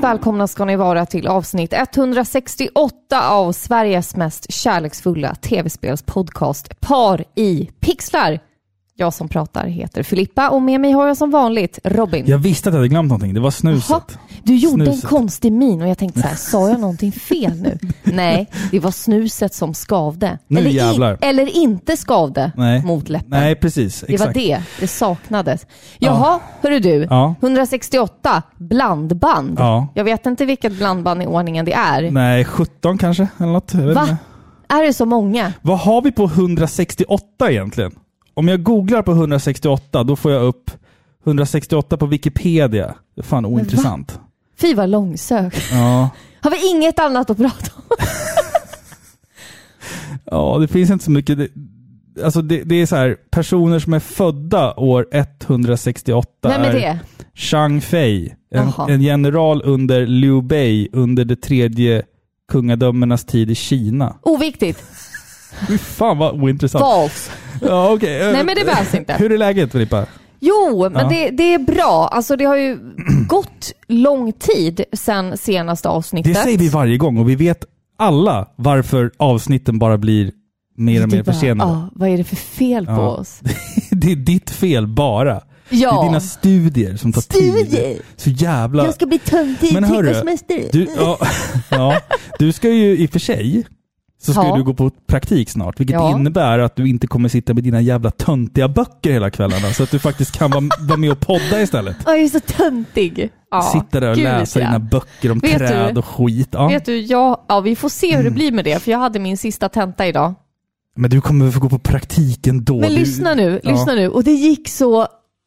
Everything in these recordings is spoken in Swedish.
Varmt välkomna ska ni vara till avsnitt 168 av Sveriges mest kärleksfulla tv-spelspodcast Par i pixlar. Jag som pratar heter Filippa och med mig har jag som vanligt Robin. Jag visste att jag hade glömt någonting. Det var snuset. Jaha, du gjorde Snuset. en konstig min och jag tänkte så här, sa jag någonting fel nu? Nej, det var snuset som skavde. Nu eller, jävlar. eller inte skavde Nej. mot läppen. Nej, precis. Det Exakt. var det, det saknades. Jaha, hörru du. Ja. 168 blandband. Ja. Jag vet inte vilket blandband i ordningen det är. Nej, 17 kanske? Eller något. Är det så många? Vad har vi på 168 egentligen? Om jag googlar på 168, då får jag upp 168 på Wikipedia. Det är fan ointressant. Fy vad långsökt. Ja. Har vi inget annat att prata om? ja, det finns inte så mycket. Det, alltså det, det är så här, personer som är födda år 168 Vem är det? Chang Fei, en, en general under Liu Bei under det tredje kungadömenas tid i Kina. Oviktigt. Fy fan vad ointressant. False. Ja, okej. Eh, Nej men det behövs inte. Hur är läget Filippa? Jo, men Ja. det, det är bra. Alltså det har ju gått lång tid sedan senaste avsnittet. Det säger vi varje gång och vi vet alla varför avsnitten bara blir mer och mer bara, försenade. Ja, vad är det för fel på Ja. oss? Det är ditt fel bara. Ja. Det är dina studier som tar Studier? tid. Så jävla... Jag ska bli töntig trädgårdsmästare. Du, ja, ja, du ska ju i och för sig så ska Ja. du gå på praktik snart, vilket Ja. innebär att du inte kommer sitta med dina jävla töntiga böcker hela kvällarna, så att du faktiskt kan vara, vara med och podda istället. Ja, jag är så töntig. Ja, Sitta där och gud, läsa ja. dina böcker om Vet träd du- och skit. Ja. Vet du, jag, ja, vi får se hur det blir med det, för jag hade min sista tenta idag. Men du kommer få gå på praktik ändå? Men du, lyssna nu, lyssna nu. Och det gick så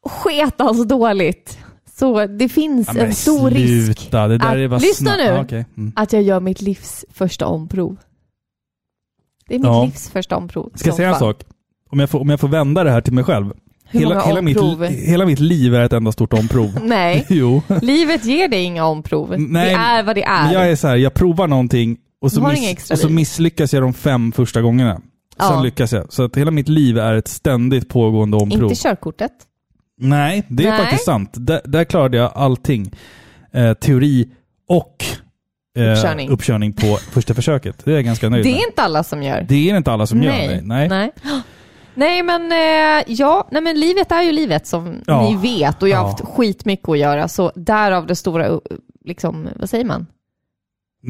sketans dåligt. Så det finns en stor risk sluta, det där att- är bara lyssna nu. Okej. mm. att jag gör mitt livs första omprov. Det är mitt Ja. livs första omprov. Ska jag säga en sak? Om jag, får, om jag får vända det här till mig själv. Hur Hela, hela, mitt, hela mitt liv är ett enda stort omprov. Nej, jo. livet ger dig inga omprov. Nej, det är vad det är. Jag är så här, jag provar någonting och så, miss, och så misslyckas jag de fem första gångerna. Ja. Sen lyckas jag. Så att hela mitt liv är ett ständigt pågående omprov. Inte körkortet. Nej, det är Nej. faktiskt sant. Där, där klarade jag allting. Eh, teori och eh, Uppkörning. uppkörning på första försöket. Det är jag ganska nöjd Det med. är inte alla som gör. Det är inte alla som nej. gör det. Nej. Nej. Nej men, eh, ja, nej men livet är ju livet som Ja. ni vet och jag har Ja. haft skitmycket att göra så därav det stora, uh, liksom, vad säger man?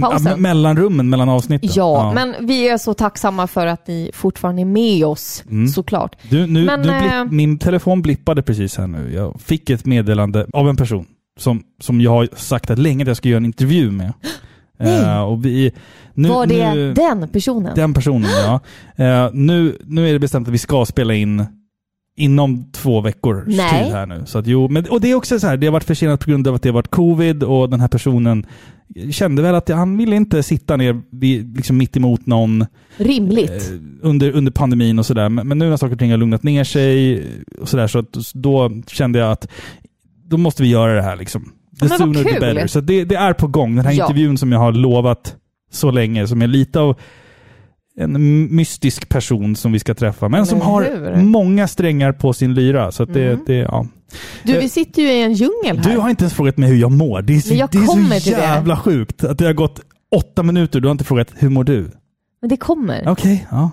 pausen. Ja, me- mellanrummen mellan avsnitten. Ja, men vi är så tacksamma för att ni fortfarande är med oss Mm. såklart. Du, nu, Men, du blipp, eh, min telefon blippade precis här nu. Jag fick ett meddelande av en person som, som jag har sagt att länge att jag ska göra en intervju med. Eh, och vi, nu, Var det nu, den personen? Den personen, ja. Eh, nu, nu är det bestämt att vi ska spela in inom två veckors Nej. tid här nu. Så att, jo, men, och det är också så här, det har varit försenat på grund av att det har varit covid och den här personen kände väl att han ville inte sitta ner vid, liksom mitt emot någon Rimligt. eh, under, under pandemin och sådär. Men, men nu när saker och ting har lugnat ner sig och sådär så att, då kände jag att då måste vi göra det här liksom. The Men sooner the better. Så det, det är på gång. Den här Ja. intervjun som jag har lovat så länge, som är lite av en mystisk person som vi ska träffa, men som Eller har hur? många strängar på sin lyra. Så det, Mm. det, ja. Du, eh, vi sitter ju i en djungel här. Du har inte ens frågat mig hur jag mår. Det är så, Men det är så till det. jävla sjukt att det har gått åtta minuter du har inte frågat hur mår du? Men det kommer. Okej, ja.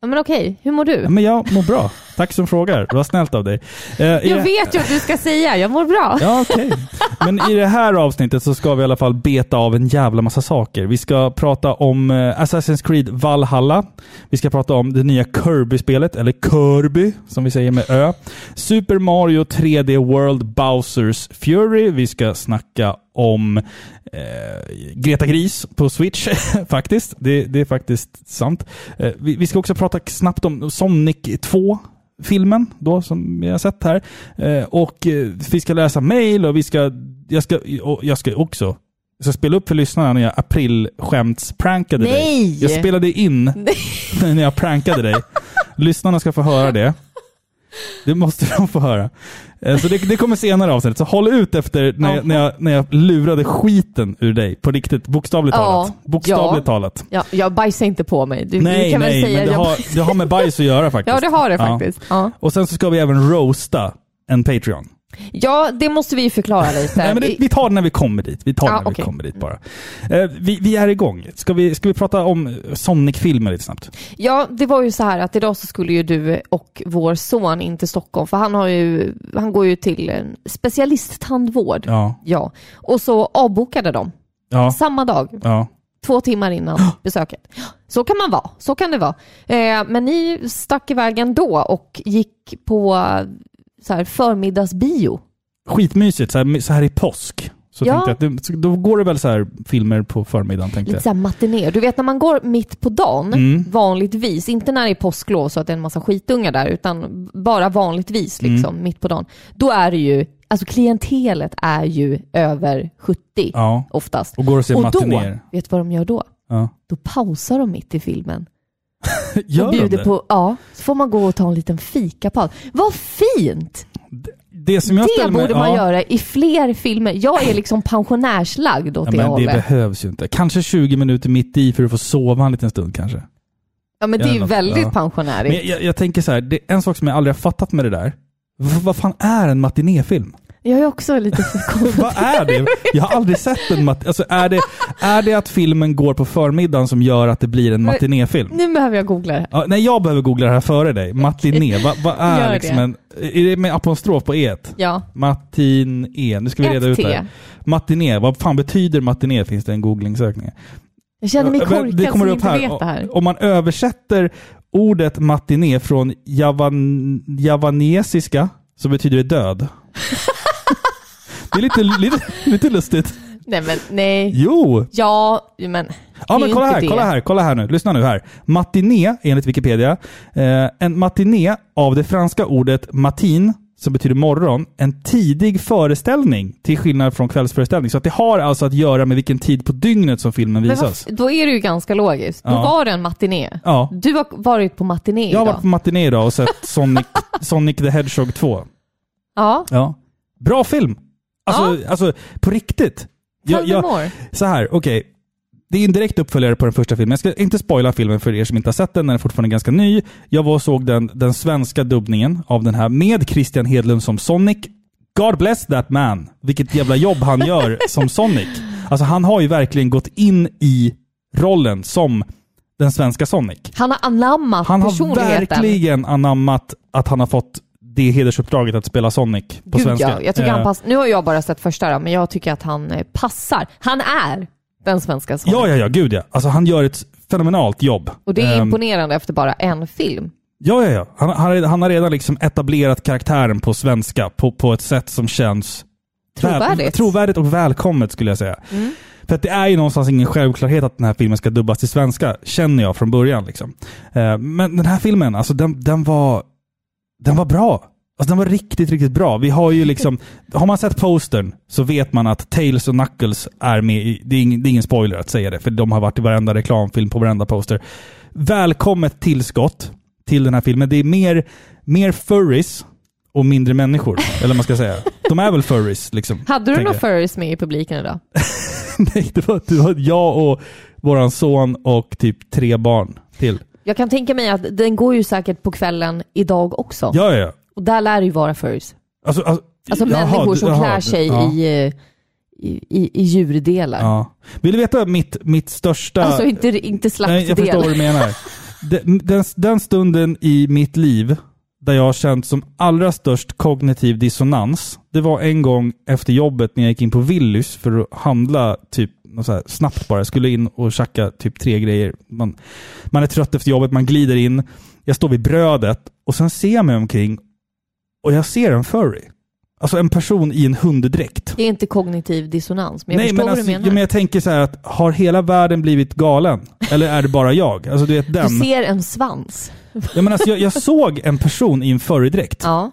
Ja, men okej, hur mår du? Ja, Men jag mår bra. Tack som frågar. Det var snällt av dig. Eh, Jag det- vet ju att du ska säga, jag mår bra. Ja, okej. Men i det här avsnittet så ska vi i alla fall beta av en jävla massa saker. Vi ska prata om eh, Assassin's Creed Valhalla. Vi ska prata om det nya Kirby-spelet, eller Kirby som vi säger med Ö. Super Mario 3D World Bowsers Fury. Vi ska snacka om eh, Greta Gris på Switch, faktiskt. Det, det är faktiskt sant. Eh, vi, vi ska också prata snabbt om Sonic 2 filmen då som vi har sett här. Eh, och eh, vi ska läsa mail och vi ska, jag ska, jag ska också jag ska spela upp för lyssnarna när jag aprilskämtsprankade dig. Nej! Jag spelade in när jag prankade dig. Lyssnarna ska få höra det. Det måste de få höra. Eh, Så det, det kommer senare avsnittet. Så håll ut efter när, jag, när, jag, när jag lurade skiten ur dig. På riktigt. Bokstavligt Ja. talat. Bokstavligt Ja. talat. Ja, jag bajsar inte på mig. Du, du Nej, kan nej, väl säga men det har, det har med bajs att göra faktiskt. Ja, det har det faktiskt. Ja. Och sen så ska vi även roasta en Patreon. Ja, det måste vi förklara lite. Nej, men det, vi tar det när vi kommer dit. Vi tar det när vi okej. kommer dit bara. Eh, vi, vi är igång. Ska vi, ska vi prata om Sonic-filmer lite snabbt? Ja, det var ju så här att idag så skulle ju du och vår son in till Stockholm, för han, har ju, han går ju till en specialisttandvård. Ja. Ja. Och så avbokade de Ja. samma dag, ja. två timmar innan besöket. Så kan man vara, så kan det vara. Eh, men ni stack iväg ändå och gick på så här, förmiddagsbio. Skitmysigt, så här, så här i påsk. Så Ja. tänkte jag att det, då går det väl så här filmer på förmiddagen tänkte Lite jag. så här matiné. Du vet när man går mitt på dagen, Mm. vanligtvis, inte när det är påsklov så att det är en massa skitungar där, utan bara vanligtvis liksom, mitt på dagen. Då är det ju, alltså klientelet är ju över 70 Ja. oftast. Och går och ser Och då, matinéer. vet du vad de gör då? Ja. Då pausar de mitt i filmen Gör och de bjuder det? på, ja, så får man gå och ta en liten fikapaus. Vad fint! det som jag Det borde mig, man ja. göra i fler filmer. Jag är liksom pensionärslagd åt Ja, det men det hållet. behövs ju inte. Kanske 20 minuter mitt i för att få sova en liten stund kanske. Ja men det är ju väldigt ja. pensionärigt. Men jag, jag tänker så här, det är en sak som jag aldrig har fattat med det där. V vad fan är en matinéfilm? Jag är också lite vad är det? Jag har aldrig sett en mat... Alltså är det, är det att filmen går på förmiddagen som gör att det blir en matinéfilm? Nu behöver jag googla det här. Ja, nej, jag behöver googla det här före dig. Matiné. Vad Gör är det. liksom en... Är det med apostrof på e? Ja. Matiné. Nu ska vi reda ut det här. Matiné. Vad fan betyder matiné? Finns det en googlingsökning? Jag känner mig korkad det kommer som upp inte här. vet det här. Om man översätter ordet matiné från javan, javanesiska så betyder det död. det är lite, lite, lite lustigt. Nej men nej. Jo! Ja, men... Ja, men kolla här, det. kolla här, kolla här nu. Lyssna nu här. Matiné, enligt Wikipedia, eh, en matiné av det franska ordet matin, som betyder morgon, en tidig föreställning till skillnad från kvällsföreställning. Så att det har alltså att göra med vilken tid på dygnet som filmen Men visas. då är det ju ganska logiskt. Då Ja. var det en matiné. Ja. Du har varit på matiné Jag har idag. varit på matiné idag och sett Sonic, Sonic the Hedgehog 2. Ja. Ja. Bra film! Alltså, alltså på riktigt. Jag, jag, så här, okej. Det är en direkt uppföljare på den första filmen. Jag ska inte spoila filmen för er som inte har sett den. Den är fortfarande ganska ny. Jag var och såg den, den svenska dubbningen av den här med Christian Hedlund som Sonic. God bless that man. Vilket jävla jobb han gör som Sonic. Alltså han har ju verkligen gått in i rollen som den svenska Sonic. Han har anammat Han har personligheten. verkligen anammat att han har fått det hedersuppdraget att spela Sonic på Gud, svenska. ja. Jag tycker Eh, han pass, nu har jag bara sett första då, men jag tycker att han eh, passar. Han är den svenska Sonic. Ja, ja, ja. Gud ja. Alltså han gör ett fenomenalt jobb. Och det är Ehm, imponerande efter bara en film. Ja, ja, ja. Han, han, han har redan liksom etablerat karaktären på svenska på, på ett sätt som känns Trovärdigt. Väl, trovärdigt och välkommet skulle jag säga. Mm. För att det är ju någonstans ingen självklarhet att den här filmen ska dubbas till svenska, känner jag från början. Liksom. Eh, Men den här filmen, alltså den, den var den var bra. Alltså den var riktigt, riktigt bra. Vi har ju liksom, har man sett postern så vet man att Tails och Knuckles är med i, det är, ingen, det är ingen spoiler att säga det, för de har varit i varenda reklamfilm på varenda poster. Välkommet tillskott till den här filmen. Det är mer, mer furries och mindre människor, eller vad man ska säga. De är väl furries liksom. Hade du några furries med i publiken idag? Nej, det var, det var jag och våran son och typ tre barn till. Jag kan tänka mig att den går ju säkert på kvällen idag också. Ja, ja. Och där lär det ju vara furries. Alltså, alltså, Alltså jaha, människor som jaha, klär sig ja. i, eh, i, i, i djurdelar. Ja. Vill du veta mitt, mitt största... Alltså inte, inte Nej, jag förstår vad slaktdel. du menar. Den, den, den stunden i mitt liv där jag har känt som allra störst kognitiv dissonans, det var en gång efter jobbet när jag gick in på Willys för att handla typ något så här, snabbt bara. Jag skulle in och tjacka typ tre grejer. Man, man är trött efter jobbet, man glider in. Jag står vid brödet och sen ser jag mig omkring och jag ser en furry. Alltså en person i en hunddräkt. Det är inte kognitiv dissonans, men jag Nej, förstår men, vad alltså, du menar. men jag tänker så här att har hela världen blivit galen? Eller är det bara jag? Alltså du vet den. Du ser en svans. Ja, men alltså, jag, jag såg en person i en furrydräkt Ja.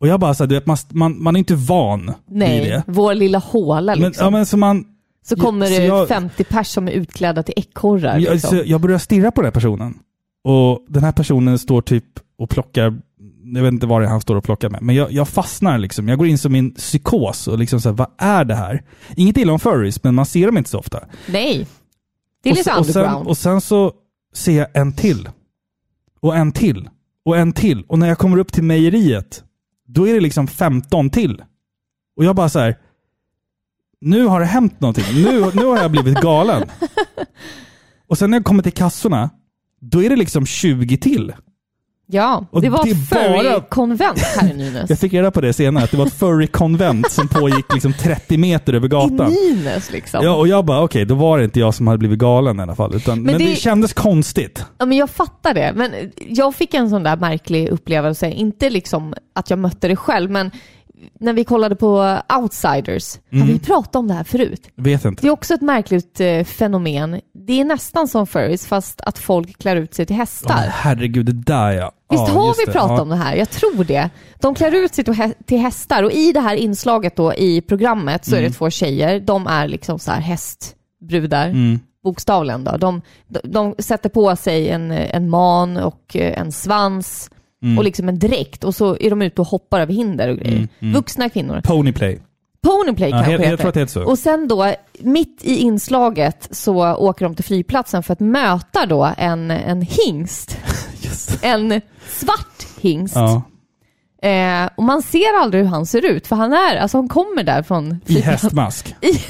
och jag bara så här, du vet, man, man, man är inte van vid Nej, det. vår lilla håla Men, liksom. ja, men så man, så kommer så det jag- 50 pers som är utklädda till ekorrar. jag, Liksom. jag börjar stirra på den här personen. Och den här personen står typ och plockar, jag vet inte vad det är han står och plockar med, men jag, jag fastnar liksom. Jag går in som en psykos och liksom så här, vad är det här? Inget illa om furries, men man ser dem inte så ofta. Nej. Det är och, lite sen- och, sen, underground. och sen så ser jag en till. Och en till. Och en till. Och när jag kommer upp till mejeriet då är det liksom 15 till. Och jag bara så här. Nu har det hänt någonting. Nu, nu har jag blivit galen. Och sen när jag kommer till kassorna, då är det liksom 20 till. Ja, det var ett furry-konvent här i Nynäs. Jag fick reda på det senare, att det var ett furry-konvent som pågick liksom 30 meter över I gatan. Nynäs liksom. Ja, och jag bara, okej, då var det inte jag som hade blivit galen i alla fall. Utan, men det... det- kändes konstigt. Ja, men jag fattar det. Men jag fick en sån där märklig upplevelse. Inte liksom att jag mötte det själv, men när vi kollade på Outsiders. Har Mm. vi pratat om det här förut? Vet inte. Det är också ett märkligt eh, fenomen. Det är nästan som furries, fast att folk klär ut sig till hästar. men herregud, det där ja. Visst ja, har vi det. pratat ja. om det här? Jag tror det. De klär ut sig till hä- till hästar och i det här inslaget då i programmet så är det två tjejer. De är liksom så här hästbrudar, Mm. bokstavligen då. De, de, de sätter på sig en, en man och eh, en svans Mm. och liksom en dräkt och så är de ute och hoppar över hinder och grejer. Vuxna kvinnor. Ponyplay. Ponyplay Ja, kanske jag, heter jag det heter så. och sen då, mitt i inslaget så åker de till flygplatsen för att möta då en, en hingst. En svart hingst. Ja. Eh, och man ser aldrig hur han ser ut, för han är, alltså han kommer där från I hästmask. I-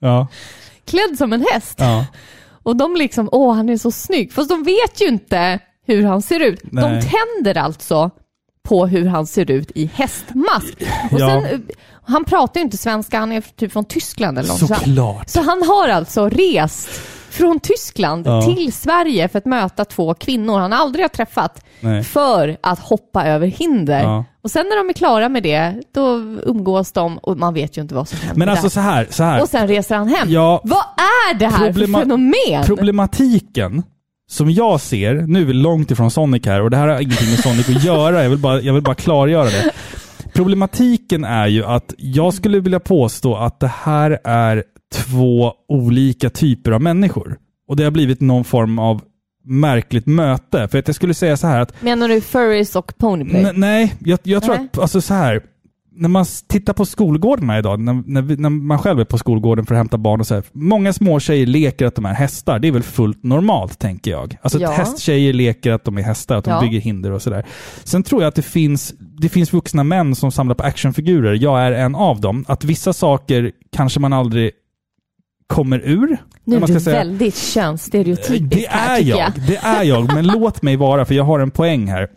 ja. klädd som en häst. ja. Och de liksom, åh han är så snygg. Fast de vet ju inte hur han ser ut. Nej. De tänder alltså på hur han ser ut i hästmask. Och Ja. sen, eh, han pratar ju inte svenska, han är typ från Tyskland eller något. Såklart. Så han har alltså rest från Tyskland Ja. till Sverige för att möta två kvinnor han aldrig har träffat Nej. för att hoppa över hinder. Ja. Och sen när de är klara med det, då umgås de och man vet ju inte vad som händer Men alltså där. så här, så här. Och sen reser han hem. Ja. Vad är det här för fenomen? Problematiken som jag ser, nu är vi långt ifrån Sonic här och det här har ingenting med Sonic att göra, jag vill bara, jag vill bara klargöra det. Problematiken är ju att jag skulle vilja påstå att det här är två olika typer av människor. Och det har blivit någon form av märkligt möte. För att jag skulle säga så här att Menar du furries och ponyplay? Nej, jag, jag tror att, alltså så här. När man tittar på skolgårdarna idag, när, när, vi, när man själv är på skolgården för att hämta barn och så här. Många små tjejer leker att de är hästar. Det är väl fullt normalt, tänker jag. Alltså Ja. hästtjejer leker att de är hästar, att de Ja. bygger hinder och sådär. Sen tror jag att det finns, det finns vuxna män som samlar på actionfigurer. Jag är en av dem. Att vissa saker kanske man aldrig kommer ur. nu är du säga. väldigt könsstereotypisk Det här är tycker jag. jag. Det är jag. Men låt mig vara, för jag har en poäng här.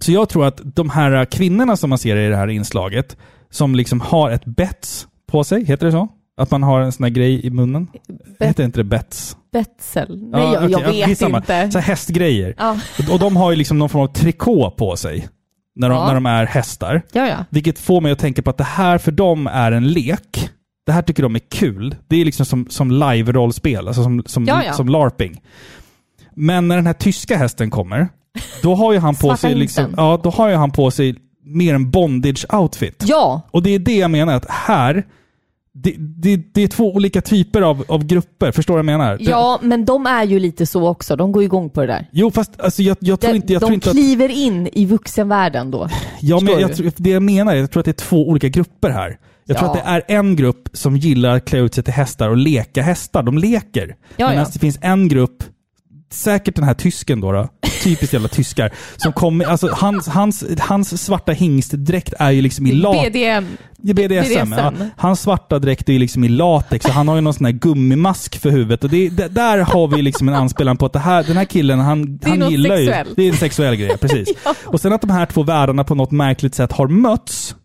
Så jag tror att de här kvinnorna som man ser i det här inslaget, som liksom har ett bets på sig, heter det så? Att man har en sån här grej i munnen? Bet- Heter inte det bets? Betsel? Nej, Ja, jag, okej, jag ja, vet skitsamma. inte. Så här hästgrejer. Ja. Och de har ju liksom någon form av trikå på sig. När de, Ja. när de är hästar. ja, ja. Vilket får mig att tänka på att det här för dem är en lek. Det här tycker de är kul. Det är liksom som, som live-rollspel, alltså som, som, som LARPing. Men när den här tyska hästen kommer, då har ju han på sig liksom, ja, då har ju han på sig mer en bondage-outfit. Ja, Och det är det jag menar, att här, det, det, det är två olika typer av, av grupper. Förstår du vad jag menar? Det- ja, men de är ju lite så också. De går igång på det där. Jo, fast alltså, jag, jag tror De, inte, jag tror de inte att... kliver in i vuxenvärlden då. Ja, men jag, tror- det jag menar är, jag tror att det är två olika grupper här. Jag tror Ja. att det är en grupp som gillar att klä ut sig till hästar och leka hästar. De leker. Ja, Medan ja. det finns en grupp, säkert den här tysken då, då typiskt jävla tyskar, som kommer, alltså hans, hans, hans svarta hingstdräkt är ju liksom i latex. BDM. BDSM. Ja. Hans svarta dräkt är ju liksom i latex och han har ju någon sån här gummimask för huvudet. Och det, det, där har vi liksom en anspelan på att det här, den här killen, han, är han gillar sexuellt. ju... Det är en sexuell grej, precis. Ja. Och sen att de här två världarna på något märkligt sätt har mötts,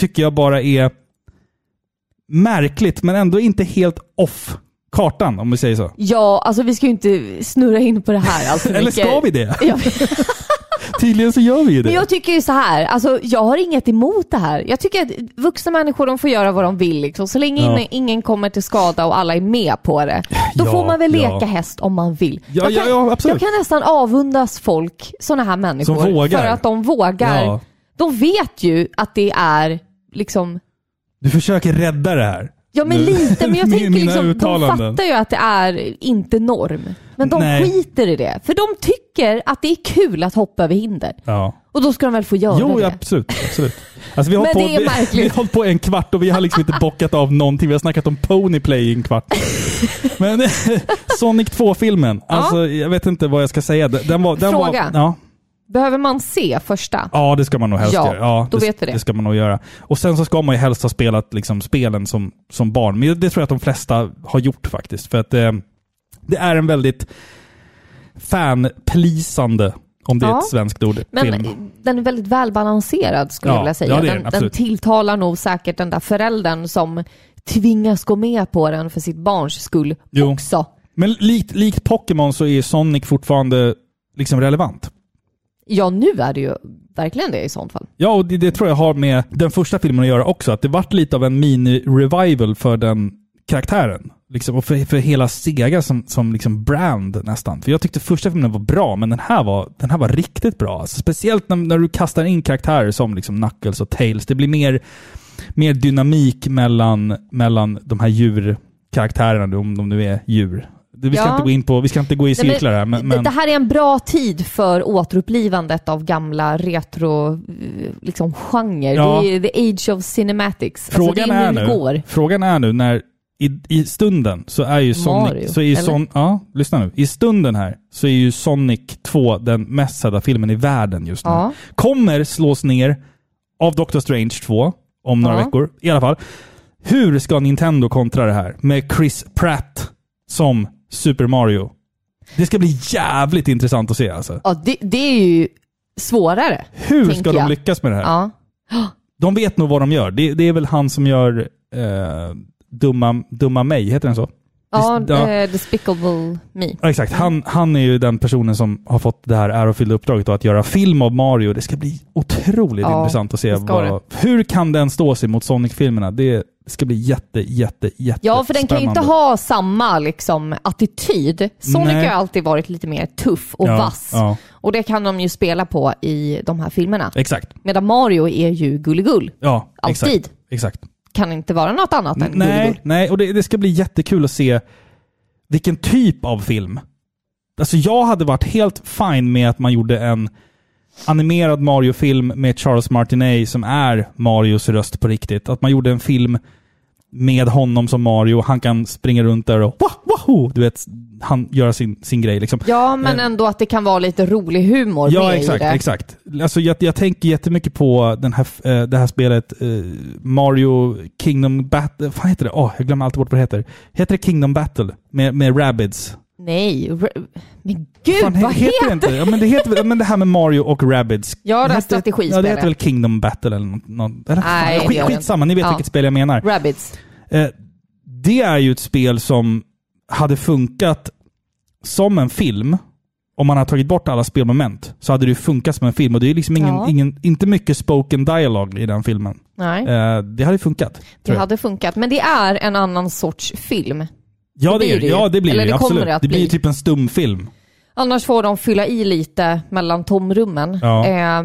tycker jag bara är märkligt, men ändå inte helt off kartan, om vi säger så. Ja, alltså vi ska ju inte snurra in på det här allt för Eller mycket. ska vi det? Ja, Tydligen så gör vi ju det. men jag tycker ju så här, alltså jag har inget emot det här. Jag tycker att vuxna människor de får göra vad de vill liksom. Så länge Ja. ingen, ingen kommer till skada och alla är med på det. Då Ja, får man väl ja. leka häst om man vill. Ja, jag, ja, kan, ja, absolut. jag kan nästan avundas folk, sådana här människor. Som vågar. För att de vågar. Ja. De vet ju att det är liksom Du försöker rädda det här. Ja men Nu- lite, men jag tänker liksom, de uttalanden. fattar ju att det är inte norm. Men de Nej. skiter i det. För de tycker att det är kul att hoppa över hinder. Ja. Och då ska de väl få göra Jo, det. ja, absolut. absolut. Alltså, vi har Men hållit det är på, vi, märkligt. vi har hållit på en kvart och vi har liksom inte bockat av någonting. Vi har snackat om ponyplay i en kvart. Men Sonic 2-filmen, alltså jag vet inte vad jag ska säga. Den var, den Fråga. Var, ja. Behöver man se första? Ja, det ska man nog helst Ja, göra. Ja, då vet vi det. Det ska man nog göra. Och sen så ska man ju helst ha spelat liksom, spelen som, som barn. Men det tror jag att de flesta har gjort faktiskt. För att eh, det är en väldigt fan-plisande, om det är Ja. ett svenskt ord, Men film. den är väldigt välbalanserad skulle Ja, jag vilja säga. ja, det är den, den, den tilltalar nog säkert den där föräldern som tvingas gå med på den för sitt barns skull Jo. också. Men likt, likt Pokémon så är Sonic fortfarande liksom relevant. Ja, nu är det ju verkligen det i sånt fall. Ja, och det, det tror jag har med den första filmen att göra också. Att det vart lite av en mini-revival för den karaktären. Liksom, och för, för hela Sega som, som liksom brand nästan. För jag tyckte första filmen var bra, men den här var, den här var riktigt bra. Alltså, speciellt när, när du kastar in karaktärer som liksom Knuckles och Tails. Det blir mer, mer dynamik mellan, mellan de här djurkaraktärerna, om de nu är djur. Vi ska Ja. inte gå in på, vi ska inte gå i cirklar här, men, det- men Det här är en bra tid för återupplivandet av gamla retro eh, liksom, genre. Ja. Det är the age of cinematics. Frågan, alltså, det är är nu går. frågan är nu när i, i stunden så är ju Sonic... Mario, så är? Son, ja, lyssna nu. I stunden här så är ju Sonic 2 den mest sedda filmen i världen just nu. Ja. Kommer slås ner av Doctor Strange 2 om några veckor. I alla fall. Hur ska Nintendo kontra det här med Chris Pratt som Super Mario? Det ska bli jävligt intressant att se alltså. Ja, det, det är ju svårare. Hur ska de jag. lyckas med det här? Ja. De vet nog vad de gör. Det, det är väl han som gör eh, Dumma, Dumma mig, heter den så? Ja, Ja. eh, Despicable Me. Ja, exakt. Han, han är ju den personen som har fått det här ärofyllda uppdraget då, att göra film av Mario. Det ska bli otroligt Ja, intressant att se. Vad, hur kan den stå sig mot Sonic-filmerna? Det ska bli jätte, jätte, jätte Ja, för den kan ju inte ha samma liksom, attityd. Sonic Nej. har alltid varit lite mer tuff och Ja, vass. Ja, Och det kan de ju spela på i de här filmerna. exakt. Medan Mario är ju gulligull. Ja, Alltid. Exakt. exakt. Kan inte vara något annat än Nej, gulligull. nej, och det, det ska bli jättekul att se vilken typ av film. Alltså jag hade varit helt fine med att man gjorde en animerad Mario-film med Charles Martinet som är Marios röst på riktigt. Att man gjorde en film med honom som Mario. Han kan springa runt där och wah, wahoo! Du vet, han gör sin, sin grej liksom. Ja, men Eh. ändå att det kan vara lite rolig humor Ja, med exakt. i det. exakt. Alltså, jag, jag tänker jättemycket på den här, eh, det här spelet eh, Mario Kingdom Battle. Vad heter det? Åh, jag glömmer alltid bort vad det heter. Heter det Kingdom Battle? Med, med Rabbids? Nej, men gud Fan, vad heter det inte? Ja, men det heter ja, men det här med Mario och Rabbids. Ja, det här strategispelet. Ja, det heter väl Kingdom Battle eller något. något eller, Nej, fan, skit, skitsamma, ni vet Ja. vilket spel jag menar. Rabbids. Eh, det är ju ett spel som hade funkat som en film. Om man har tagit bort alla spelmoment så hade det ju funkat som en film. Och det är liksom ingen, Ja. ingen, inte mycket spoken dialogue i den filmen. Nej, Eh, det hade funkat. det hade funkat. Men det är en annan sorts film. Ja, det det, blir det ja, det blir Eller det, absolut. det det blir bli. typ en stumfilm. Annars får de fylla i lite mellan tomrummen. Ja. Eh,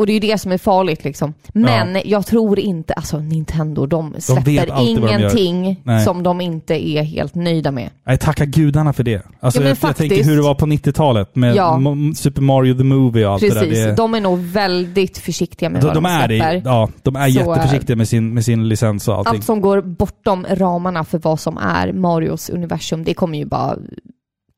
och det är ju det som är farligt liksom. Men jag tror inte, alltså Nintendo, de släpper de ingenting Nej. som de inte är helt nöjda med. Nej, tacka gudarna för det. Alltså, Ja, jag, jag tänker faktiskt. hur det var på 90-talet med Ja. Super Mario the Movie och allt Precis, det där. Det, de är nog väldigt försiktiga med de, vad de, de, är släpper. det, ja, de är Så, jätteförsiktiga med sin, med sin licens och allting. Allt som går bortom ramarna för vad som är Marios universum, det kommer ju bara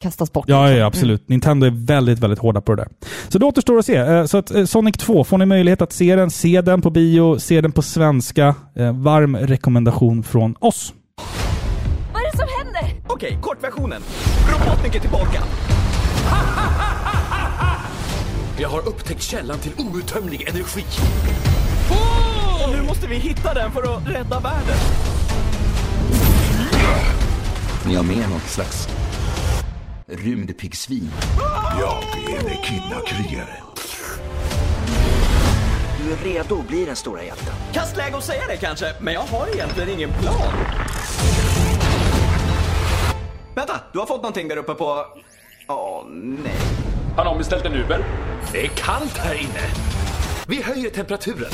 kastas bort. Ja, liksom. ja, absolut. Nintendo är väldigt, väldigt hårda på det där. Så det återstår att se. Eh, Så att eh, Sonic 2, får ni möjlighet att se den, se den på bio, se den på svenska. Eh, Varm rekommendation från oss. Vad är det som händer? Okej, kortversionen. Robotnik är tillbaka. Jag har upptäckt källan till outtömlig energi. Och nu måste vi hitta den för att rädda världen. Ni har med något slags rymdpiggsvin. Jag är en echidna-krigare. Du är redo att bli den stora hjälten. Kastläge att säga det kanske, men jag har egentligen ingen plan. Vänta, du har fått någonting där uppe på... Åh, nej. Han har beställt en Uber. Det är kallt här inne. Vi höjer temperaturen.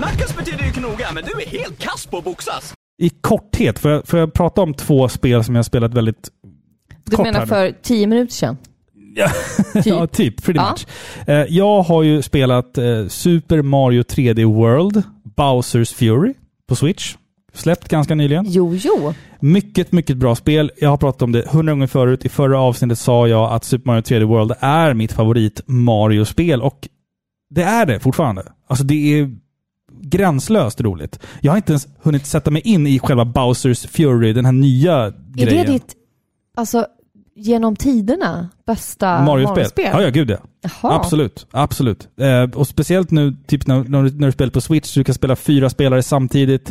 Nackas betyder ju knoga, men du är helt kass på att boxas. I korthet, får jag, får jag prata om två spel som jag har spelat väldigt Du kort menar för tio minuter sedan? Ja, typ. Pretty Ja. much. Eh, jag har ju spelat eh, Super Mario 3D World, Bowsers Fury, på Switch. Släppt ganska nyligen. Jo, jo. Mycket, mycket bra spel. Jag har pratat om det hundra gånger förut. I förra avsnittet sa jag att Super Mario 3D World är mitt favorit Mario-spel och det är det fortfarande. Alltså det är gränslöst roligt. Jag har inte ens hunnit sätta mig in i själva Bowsers Fury, den här nya Är grejen. det ditt, alltså, genom tiderna bästa Mario-spel? Mario-spel? Ja, ja, gud ja. Jaha. Absolut, absolut. Eh, och speciellt nu, typ när, när, du- när du spelar på Switch, du kan spela fyra spelare samtidigt.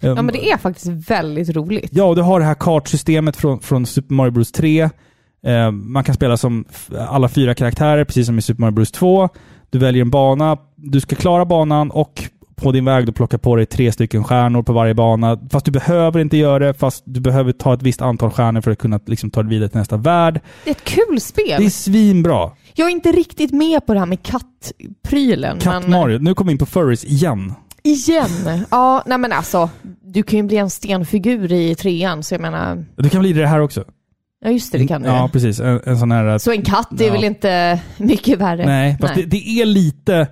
Eh, Ja, men det är faktiskt väldigt roligt. Ja, och du har det här kartsystemet från, från Super Mario Bros 3. Eh, man kan spela som alla fyra karaktärer, precis som i Super Mario Bros 2. Du väljer en bana, du ska klara banan och på din väg då plocka på dig tre stycken stjärnor på varje bana. Fast du behöver inte göra det, fast du behöver ta ett visst antal stjärnor för att kunna liksom, ta dig vidare till nästa värld. Det är ett kul spel. Det är svinbra. Jag är inte riktigt med på det här med kattprylen. Katt men-. Nu kommer vi in på furries igen. Igen? Ja, nej men alltså. Du kan ju bli en stenfigur i trean, så jag menar... Du kan bli det här också. Ja, just det, det kan du. Ja, precis. En, en sån här... Så en katt är Ja. väl inte mycket värre? Nej, fast Det, det är lite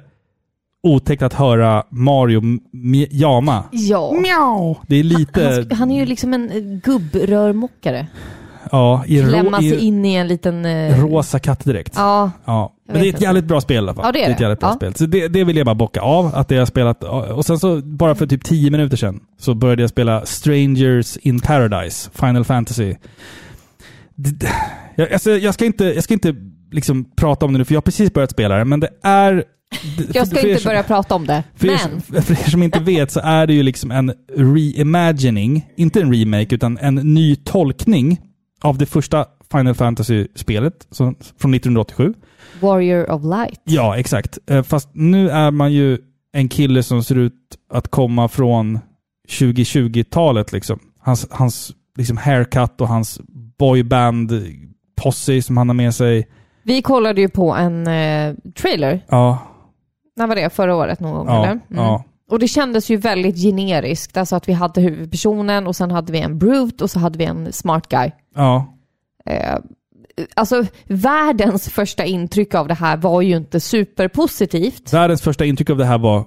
otäckt att höra Mario jama. Ja. Mjau! Det är lite... Han, sk- han är ju liksom en eh, gubbrörmokare. ja, i, Klämma sig i in i en liten... eh, rosa kattdräkt. Ja, Ja. Men det är ett inte. jävligt bra spel i alla fall. Ja, det är ett det. jävligt bra Ja. spel. Så det, det vill jag bara bocka av, att det jag har spelat. Och sen så, bara för typ 10 minuter sedan, så började jag spela Strangers in Paradise, Final Fantasy. Det- Jag, alltså, jag ska inte, jag ska inte liksom prata om det nu, för jag har precis börjat spela det, men det är... jag ska er inte som- börja prata om det. för er, Men, som- för er som inte vet så är det ju liksom en reimagining, inte en remake, utan en ny tolkning av det första Final Fantasy-spelet från 1987. Warrior of Light. Ja, exakt. Eh, Fast nu är man ju en kille som ser ut att komma från 2020-talet. Liksom. Hans, hans liksom haircut och hans boyband posse som han har med sig. Vi kollade ju på en eh, trailer. Ja, När var det? Förra året någon gång ja, eller? Mm. ja. Och det kändes ju väldigt generiskt. Alltså att vi hade huvudpersonen och sen hade vi en brute och så hade vi en smart guy. ja. Eh, alltså världens första intryck av det här var ju inte superpositivt. Världens första intryck av det här var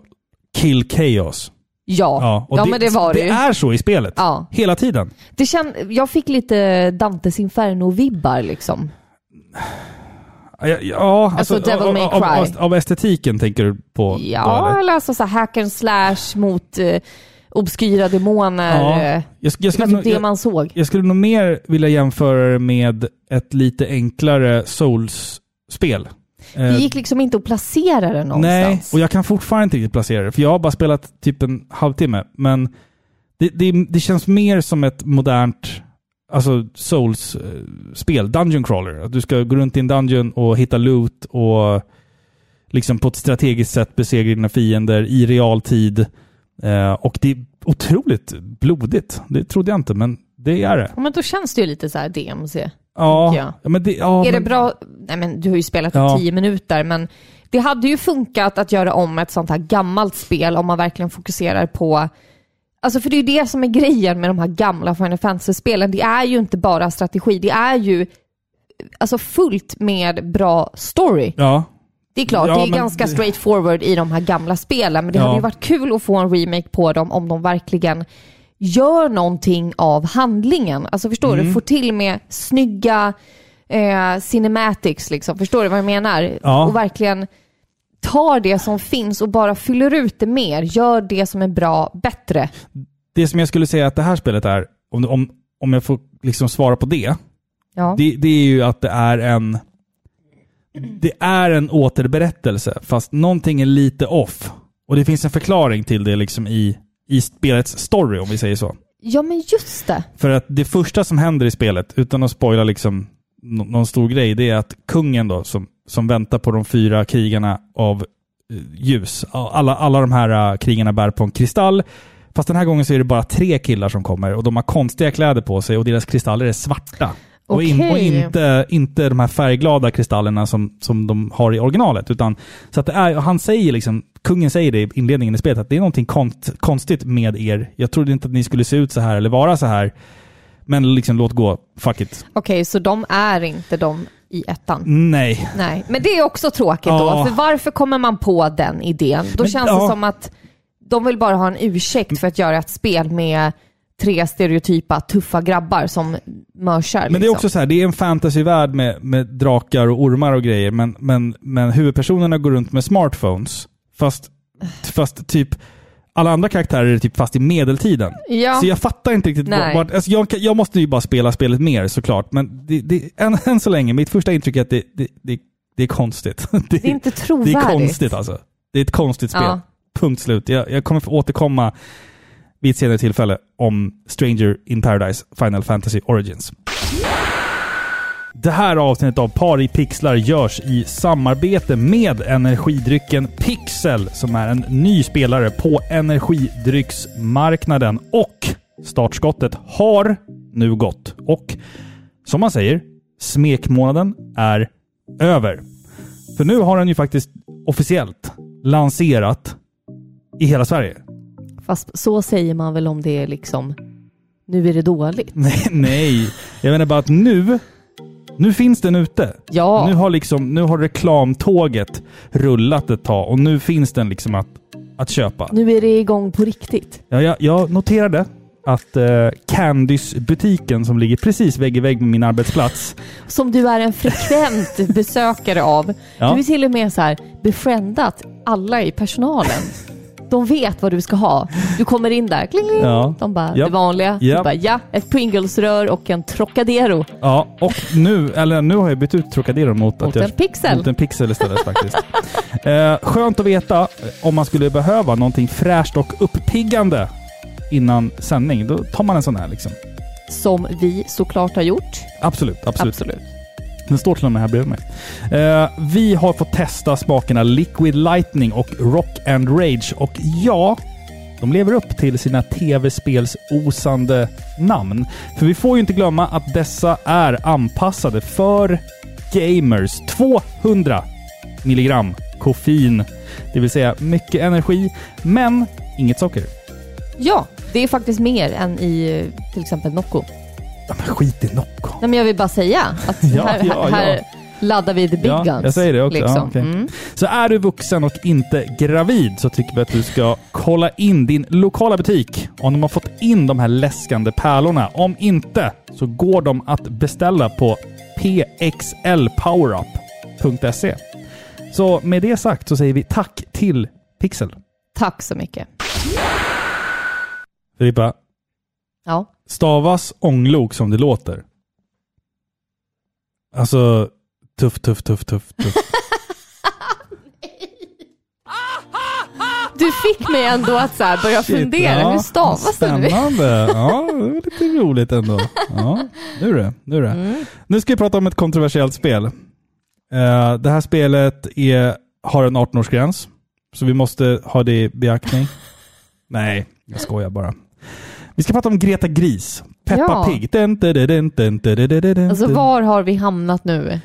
Kill Chaos. Ja, Ja, ja men det var det Det ju. är så i spelet. Ja. Hela tiden. Det känd, jag fick lite Dantes Inferno-vibbar liksom. Ja, ja Alltså Devil av, May av, Cry. av, av estetiken tänker du på? Ja, eller? eller alltså så här hack and slash mot eh, obskyra demoner. Ja. eh, Jag, jag, Det skulle var nog- typ det man såg. jag skulle nog mer vilja jämföra det med ett lite enklare Souls-spel. Eh, Det gick liksom inte att placera det någonstans. Nej, och jag kan fortfarande inte riktigt placera det, för jag har bara spelat typ en halvtimme. Men det, det, det känns mer som ett modernt alltså Souls-spel, Dungeon Crawler. Att du ska gå runt i en dungeon och hitta loot och liksom på ett strategiskt sätt besegra dina fiender i realtid. Eh, och det är otroligt blodigt. Det trodde jag inte, men det är det. Men då känns det ju lite så här DMC. Ja, men det... Ja, är det men, bra? Nej men du har ju spelat i Ja. tio minuter, men det hade ju funkat att göra om ett sånt här gammalt spel om man verkligen fokuserar på Alltså för det är ju det som är grejen med de här gamla Final Fantasy-spelen. Det är ju inte bara strategi, det är ju alltså fullt med bra story. Ja, Det är klart, Ja, det är men ganska det- straight forward i de här gamla spelen, men det Ja. hade ju varit kul att få en remake på dem om de verkligen gör någonting av handlingen. Alltså förstår Mm. du? Får till med snygga eh, cinematics liksom. Förstår du vad jag menar? Ja. Och verkligen tar det som finns och bara fyller ut det mer. Gör det som är bra bättre. det som jag skulle säga att det här spelet är, om, om, om jag får liksom svara på det, Ja. det, det är ju att det är en det är en återberättelse, fast någonting är lite off. Och det finns en förklaring till det liksom i, i spelets story, om vi säger så. ja, men just det. För att det första som händer i spelet, utan att spoila liksom nå- någon stor grej, det är att kungen då, som, som väntar på de fyra krigarna av eh, ljus. Alla, alla de här eh, krigarna bär på en kristall. Fast den här gången så är det bara tre killar som kommer och de har konstiga kläder på sig och deras kristaller är svarta. Och, in, och inte, inte de här färgglada kristallerna som, som de har i originalet. Utan, så att det är, han säger liksom, kungen säger det i inledningen i spelet, att det är någonting konst, konstigt med er. Jag trodde inte att ni skulle se ut så här eller vara så här. Men liksom låt gå, fuck it. Okej, så de är inte de i ettan? Nej. Nej, men det är också tråkigt Ja. då. För varför kommer man på den idén? Då Men- känns ja. det som att de vill bara ha en ursäkt för att göra ett spel med tre stereotypa tuffa grabbar som mörsar. Men det är liksom. också så här, det är en fantasyvärld med, med drakar och ormar och grejer, men, men, men huvudpersonerna går runt med smartphones. Fast, fast typ alla andra karaktärer är typ fast i medeltiden. Ja. Så jag fattar inte riktigt. Vart, alltså jag, jag måste ju bara spela spelet mer såklart, men det, det, än, än så länge, mitt första intryck är att det, det, det, det är konstigt. Det, Det är inte det trovärdigt. är konstigt alltså. Det är ett konstigt spel. Ja. Punkt slut. Jag, jag kommer få återkomma vid ett senare tillfälle om Stranger in Paradise Final Fantasy Origins. Det här avsnittet av Par i pixlar görs i samarbete med energidrycken Pixel som är en ny spelare på energidrycksmarknaden. Och startskottet har nu gått. Och som man säger, smekmånaden är över. För nu har den ju faktiskt officiellt lanserat i hela Sverige. Fast så säger man väl om det är liksom, nu är det dåligt. Nej, nej. Jag menar bara att nu, nu finns den ute. Ja. Nu har, liksom, nu har reklamtåget rullat ett tag och nu finns den liksom att, att köpa. Nu är det igång på riktigt. Ja, jag, jag noterade att eh, Candys-butiken som ligger precis vägg i vägg med min arbetsplats. Som du är en frekvent besökare av. Ja. Du är till och med så här befriendat alla i personalen. De vet vad du ska ha. Du kommer in där, kling, kling. Ja. De bara, Japp. det vanliga. Du Japp. bara, ja, ett Pringles-rör och en Trocadero. Ja, och nu, eller nu har jag bytt ut Trocadero mot, Mot att jag, en pixel. Mot en pixel istället faktiskt. Eh, skönt att veta eh, om man skulle behöva någonting fräscht och uppiggande innan sändning. Då tar man en sån här liksom. Som vi såklart har gjort. Absolut, absolut. Absolut. Den står till och med här bredvid mig. Eh, vi har fått testa smakerna Liquid Lightning och Rock and Rage. Och ja, de lever upp till sina tv-spelsosande namn. För vi får ju inte glömma att dessa är anpassade för gamers. 200 milligram koffein. Det vill säga mycket energi, men inget socker. Ja, det är faktiskt mer än i eh, till exempel Nocco. Ja, men skit i Nocco. Nej, men jag vill bara säga att Ja, här, ja, här ja. laddar vi the big Ja, guns. jag säger det också. Ja, Liksom. okej. mm. Så är du vuxen och inte gravid så tycker vi att du ska kolla in din lokala butik om de har fått in de här läskande pärlorna. Om inte så går de att beställa på pxlpowerup.se. Så med det sagt så säger vi tack till Pixel. Tack så mycket. Filippa, Ja. Stavas ånglok som det låter? Alltså, tuff, tuff, tuff, tuff, tuff. Du fick mig ändå att så här börja fundera. Ja, Hur stavas det nu? Spännande. Ja, det var lite roligt ändå. Ja, nu är det. Nu, är det. Mm. nu ska vi prata om ett kontroversiellt spel. Eh, det här spelet är, har en 18-årsgräns, så vi måste ha det i beaktning. Nej, jag skojar bara. Vi ska prata om Greta Gris. Peppa ja. Pig. Alltså var har vi hamnat nu?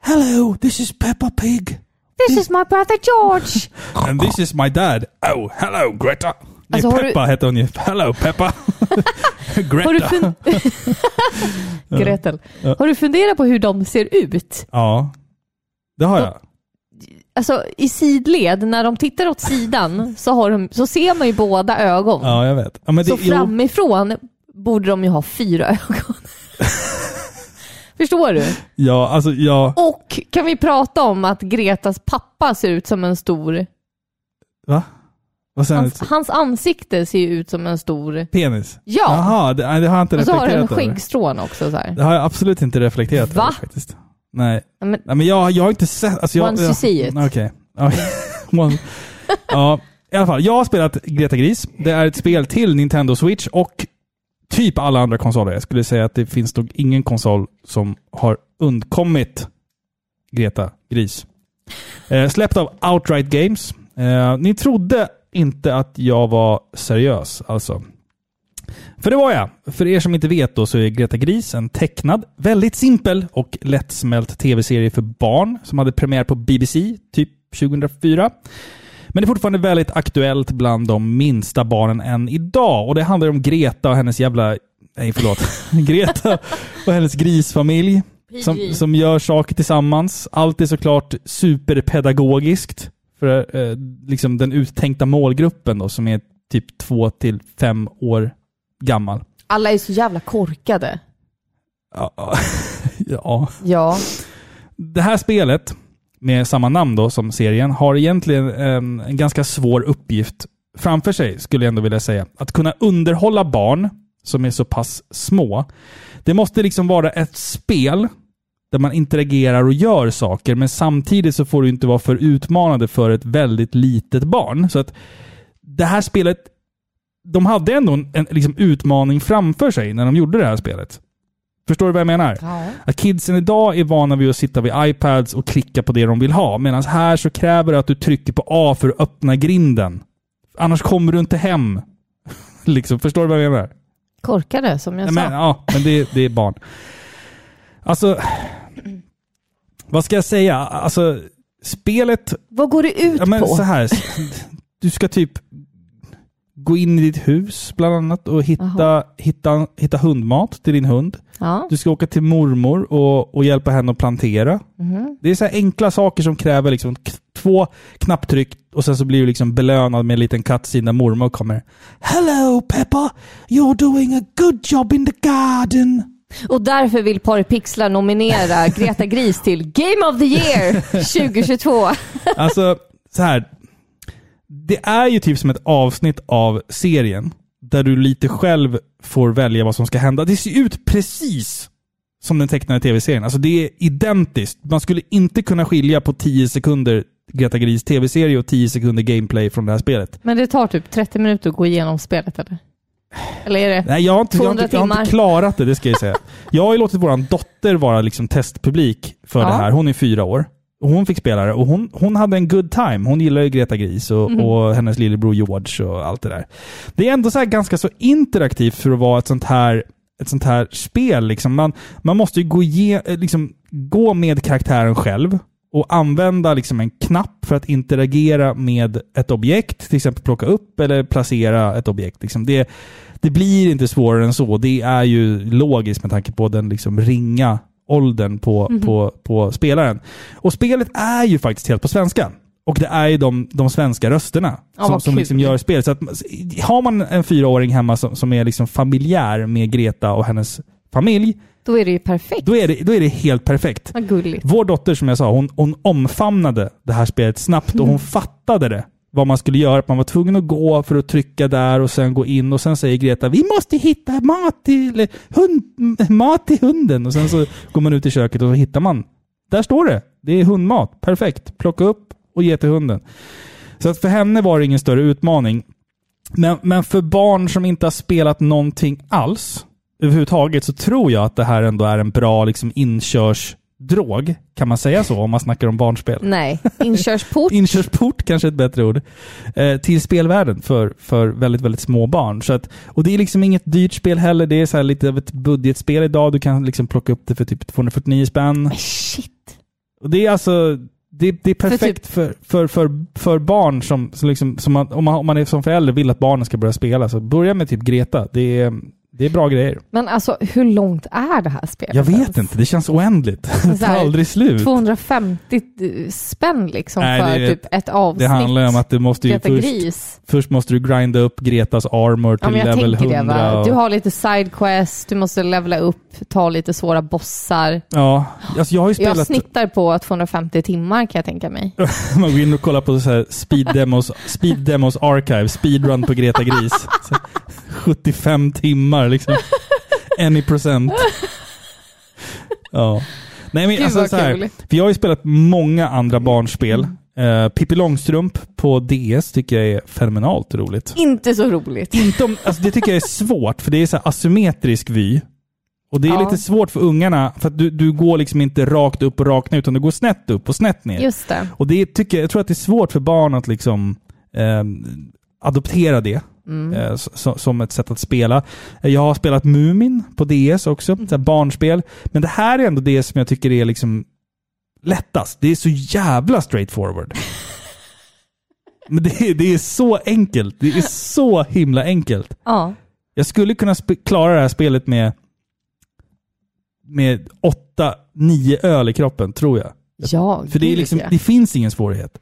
Hello, this is Peppa Pig. This is my brother George. And this is my dad. Oh, hello Greta. Det alltså, Peppa du... heter hon ju. Hello Peppa. Greta. Har fun... Gretel. Ja. Har du funderat på hur de ser ut? Ja, det har jag. Alltså i sidled, när de tittar åt sidan så, har de, så ser man ju båda ögon. Ja, jag vet. Ja, det, så jo, framifrån borde de ju ha fyra ögon. Förstår du? ja, alltså ja. Och kan vi prata om att Gretas pappa ser ut som en stor... Va? Hans, han? hans ansikte ser ju ut som en stor... Penis? Ja! Jaha, det, det har jag inte Och så har reflekterat den över. skäggstrån också så här. Det har jag absolut inte reflekterat Va? över faktiskt. Nej. Men, Nej, men jag, jag har inte sett... Alltså jag, Once you see it. Okej. One- ja, i alla fall. Jag har spelat Greta Gris. Det är ett spel till Nintendo Switch och typ alla andra konsoler. Jag skulle säga att det finns nog ingen konsol som har undkommit Greta Gris. Eh, släppt av Outright Games. Eh, ni trodde inte att jag var seriös alltså. För det var jag. För er som inte vet då så är Greta Gris en tecknad, väldigt simpel och lättsmält tv-serie för barn som hade premiär på BBC typ 2004. Men det är fortfarande väldigt aktuellt bland de minsta barnen än idag. Och det handlar om Greta och hennes jävla... Nej, förlåt. Greta och hennes grisfamilj. Som, som gör saker tillsammans. Allt är såklart superpedagogiskt. för eh, liksom den uttänkta målgruppen då, som är typ två till fem år gammal. Alla är så jävla korkade. Ja. ja. Ja. Det här spelet, med samma namn då som serien, har egentligen en, en ganska svår uppgift framför sig, skulle jag ändå vilja säga. Att kunna underhålla barn som är så pass små. Det måste liksom vara ett spel där man interagerar och gör saker, men samtidigt så får det inte vara för utmanande för ett väldigt litet barn. Så att det här spelet, de hade ändå en, en liksom utmaning framför sig när de gjorde det här spelet. Förstår du vad jag menar? Ja. Att kidsen idag är vana vid att sitta vid iPads och klicka på det de vill ha. Medan här så kräver det att du trycker på A för att öppna grinden. Annars kommer du inte hem. liksom, förstår du vad jag menar? Korkade, som jag Nej, sa. men, ja, men det, det är barn. Alltså, vad ska jag säga? Alltså, spelet... Vad går det ut Ja, men på? så här. Du ska typ gå in i ditt hus bland annat och hitta, hitta, hitta hundmat till din hund. Ja. Du ska åka till mormor och, och hjälpa henne att plantera. Mhm. Det är så enkla saker som kräver liksom två knapptryck och sen så blir du liksom belönad med en liten cutscene där mormor kommer. Hello Peppa! You're doing a good job in the garden! Och därför vill Porrpixlar nominera Greta Gris till Game of the Year 2022. Alltså, så här. Det är ju typ som ett avsnitt av serien där du lite själv får välja vad som ska hända. Det ser ut precis som den tecknade tv-serien. Alltså det är identiskt. Man skulle inte kunna skilja på 10 sekunder Greta Gris tv-serie och 10 sekunder gameplay från det här spelet. Men det tar typ 30 minuter att gå igenom spelet eller? Eller är det? Nej, jag har inte, jag har 200 inte, jag har inte klarat det, det ska jag säga. Jag har ju låtit vår dotter vara liksom testpublik för Ja. det här. Hon är fyra år. Och hon fick spela det och hon, hon hade en good time. Hon gillar ju Greta Gris och, Mhm. och hennes lillebror George och allt det där. Det är ändå så här ganska så interaktivt för att vara ett sånt här, ett sånt här spel. Liksom. Man, man måste ju gå, ge, eh, liksom, gå med karaktären själv och använda liksom en knapp för att interagera med ett objekt. Till exempel plocka upp eller placera ett objekt. Liksom. Det, det blir inte svårare än så. Det är ju logiskt med tanke på den liksom ringa åldern på, på, på spelaren. Och spelet är ju faktiskt helt på svenska. Och det är ju de, de svenska rösterna Ja, som, som liksom gör spelet. Så att, har man en fyraåring hemma som, som är liksom familjär med Greta och hennes familj, Då är det ju perfekt. då är det, då är det helt perfekt. Vad gulligt. Vår dotter, som jag sa, hon, hon omfamnade det här spelet snabbt och hon fattade det. Vad man skulle göra. Att man var tvungen att gå för att trycka där och sen gå in och sen säger Greta Vi måste hitta mat till, hund, mat till hunden. Och sen så går man ut i köket och så hittar man. Där står det. Det är hundmat. Perfekt. Plocka upp och ge till hunden. Så att för henne var det ingen större utmaning. Men, men för barn som inte har spelat någonting alls överhuvudtaget så tror jag att det här ändå är en bra liksom, inkörsdrog. Kan man säga så om man snackar om barnspel? Nej, inkörsport. Inkörsport kanske är ett bättre ord. Eh, till spelvärlden för, för väldigt, väldigt små barn. Så att, och det är liksom inget dyrt spel heller. Det är så här lite av ett budgetspel idag. Du kan liksom plocka upp det för typ 249 spänn. Shit. Och det är alltså... Det, det är perfekt för, för, för, för barn som, som, liksom, som man, om, man, om man är som förälder vill att barnen ska börja spela. Så börja med typ Greta. Det är, det är bra grejer. Men alltså, hur långt är det här spelet? Jag vet inte. Det känns oändligt. Det tar aldrig slut. 250 spänn liksom Nej, för det typ ett avsnitt. Det handlar om att du måste ju först, Gris. först måste du grinda upp Gretas armor till Ja, jag level tänker 100. det och- Du har lite sidequest, du måste levela upp, ta lite svåra bossar. Ja, alltså jag har ju Jag spelat... snittar på 250 timmar kan jag tänka mig. Man går in och kollar på så här speed demos, speed demos archive, speedrun på Greta Gris. Så 75 timmar liksom. Any procent. Ja. Nej men Gud, alltså så här, kul. för jag har ju spelat många andra barnspel. Uh, Pippi Långstrump på DS tycker jag är fenomenalt roligt. Inte så roligt. Inte om, alltså det tycker jag är svårt, för det är så här asymmetrisk vy. Och det är Ja. lite svårt för ungarna, för att du, du går liksom inte rakt upp och rakt ner, utan du går snett upp och snett ner. Just det. Och det tycker jag, jag tror att det är svårt för barn att liksom eh, adoptera det eh, s- som ett sätt att spela. Eh, Jag har spelat Mumin på DS också, så här barnspel. Men det här är ändå det som jag tycker är liksom lättast. Det är så jävla straightforward. Men det är, det är så enkelt. Det är så himla enkelt. Ja. Jag skulle kunna klara det här spelet med med åtta, nio öl i kroppen, tror jag. Ja, För det, är liksom, det finns ingen svårighet.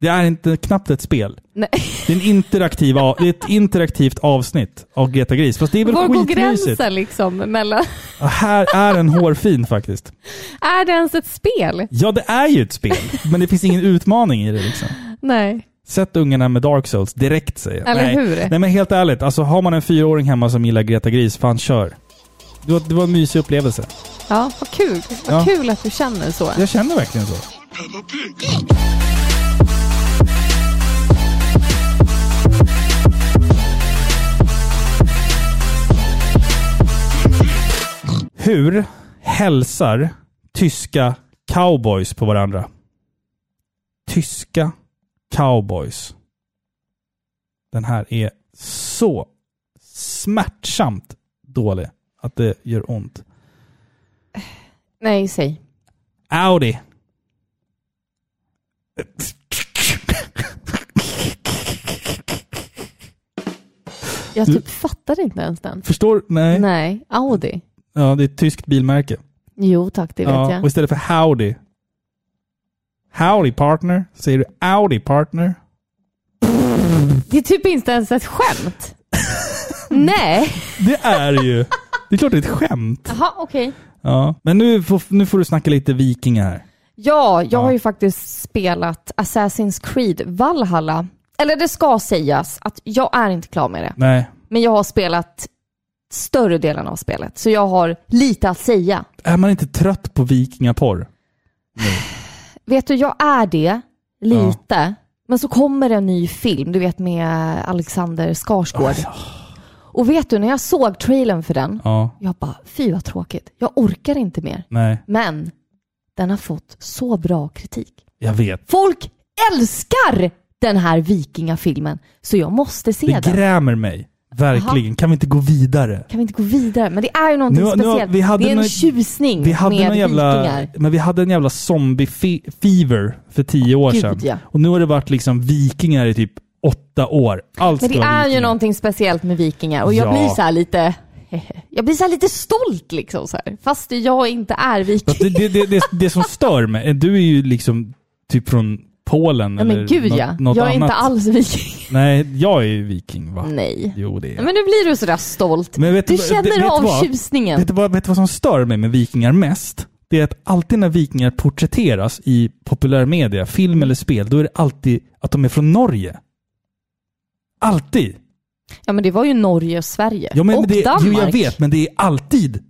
Det är inte knappt ett spel. Nej. Det är, en interaktiv, det är ett interaktivt avsnitt av Greta Gris. Fast det är väl Var går gränsen liksom mellan... Ja, Här är en hårfin faktiskt. Är det ens ett spel? Ja, det är ju ett spel. Men det finns ingen utmaning i det liksom. Nej. Sätt ungarna med Dark Souls direkt säger jag. Eller Nej. hur? Nej men helt ärligt, alltså har man en fyraåring hemma som gillar Greta Gris, fan kör. Det var, det var en mysig upplevelse. Ja, vad kul. Vad Ja. kul att du känner så. Jag känner verkligen så. Hur hälsar tyska cowboys på varandra? Tyska cowboys. Den här är så smärtsamt dålig att det gör ont. Nej, säg. Audi. Jag Du- typ fattade inte ens den. Förstår? Nej. Nej, Audi. Ja, det är ett tyskt bilmärke. Jo tack, det vet ja, jag. Och istället för howdy. Howdy partner. Säger du Audi partner? Det är typ inte ens ett skämt. Nej. Det är det ju. Det är klart det är ett skämt. Jaha, okej. Ja. Men nu får, nu får du snacka lite vikingar här. Ja, jag Ja. har ju faktiskt spelat Assassin's Creed Valhalla. Eller det ska sägas att jag är inte klar med det. Nej. Men jag har spelat större delen av spelet. Så jag har lite att säga. Är man inte trött på vikingaporr? Vet du, jag är det. Lite. Men så kommer det en ny film, du vet med Alexander Skarsgård. Och vet du, när jag såg trailern för den, Ja. jag bara, fy vad tråkigt. Jag orkar inte mer. Nej. Men den har fått så bra kritik. Jag vet. Folk älskar den här vikingafilmen, så jag måste se Det den. grämer mig. Verkligen. Kan vi inte gå vidare? Kan vi inte gå vidare? Men det är ju någonting Nu- nu- speciellt. vi hade det är en någon- tjusning Vi hade med jävla, vikingar. men vi hade en jävla zombie-fever för tio år Gud, sedan. ja. Och nu har det varit liksom vikingar i typ åtta år. Allt Men det är ju vikingar. någonting speciellt med vikingar och jag Ja. blir så lite... Jag blir så lite stolt liksom så här. Fast jag inte är viking. Det, det, det, det som stör mig, du är ju liksom typ från Polen Ja, eller men gud något, ja. något jag är annat. inte alls viking. Nej, jag är ju viking va? Nej. Jo det är jag. Men nu blir du sådär stolt. Men vet du vad- känner vet- vet av tjusningen. Vet du, vad, vet du vad som stör mig med vikingar mest? Det är att alltid när vikingar porträtteras i populärmedia, film eller spel, då är det alltid att de är från Norge. Alltid! Ja men det var ju Norge och Sverige. Ja, men och det, Danmark. Jo, jag vet, men det är alltid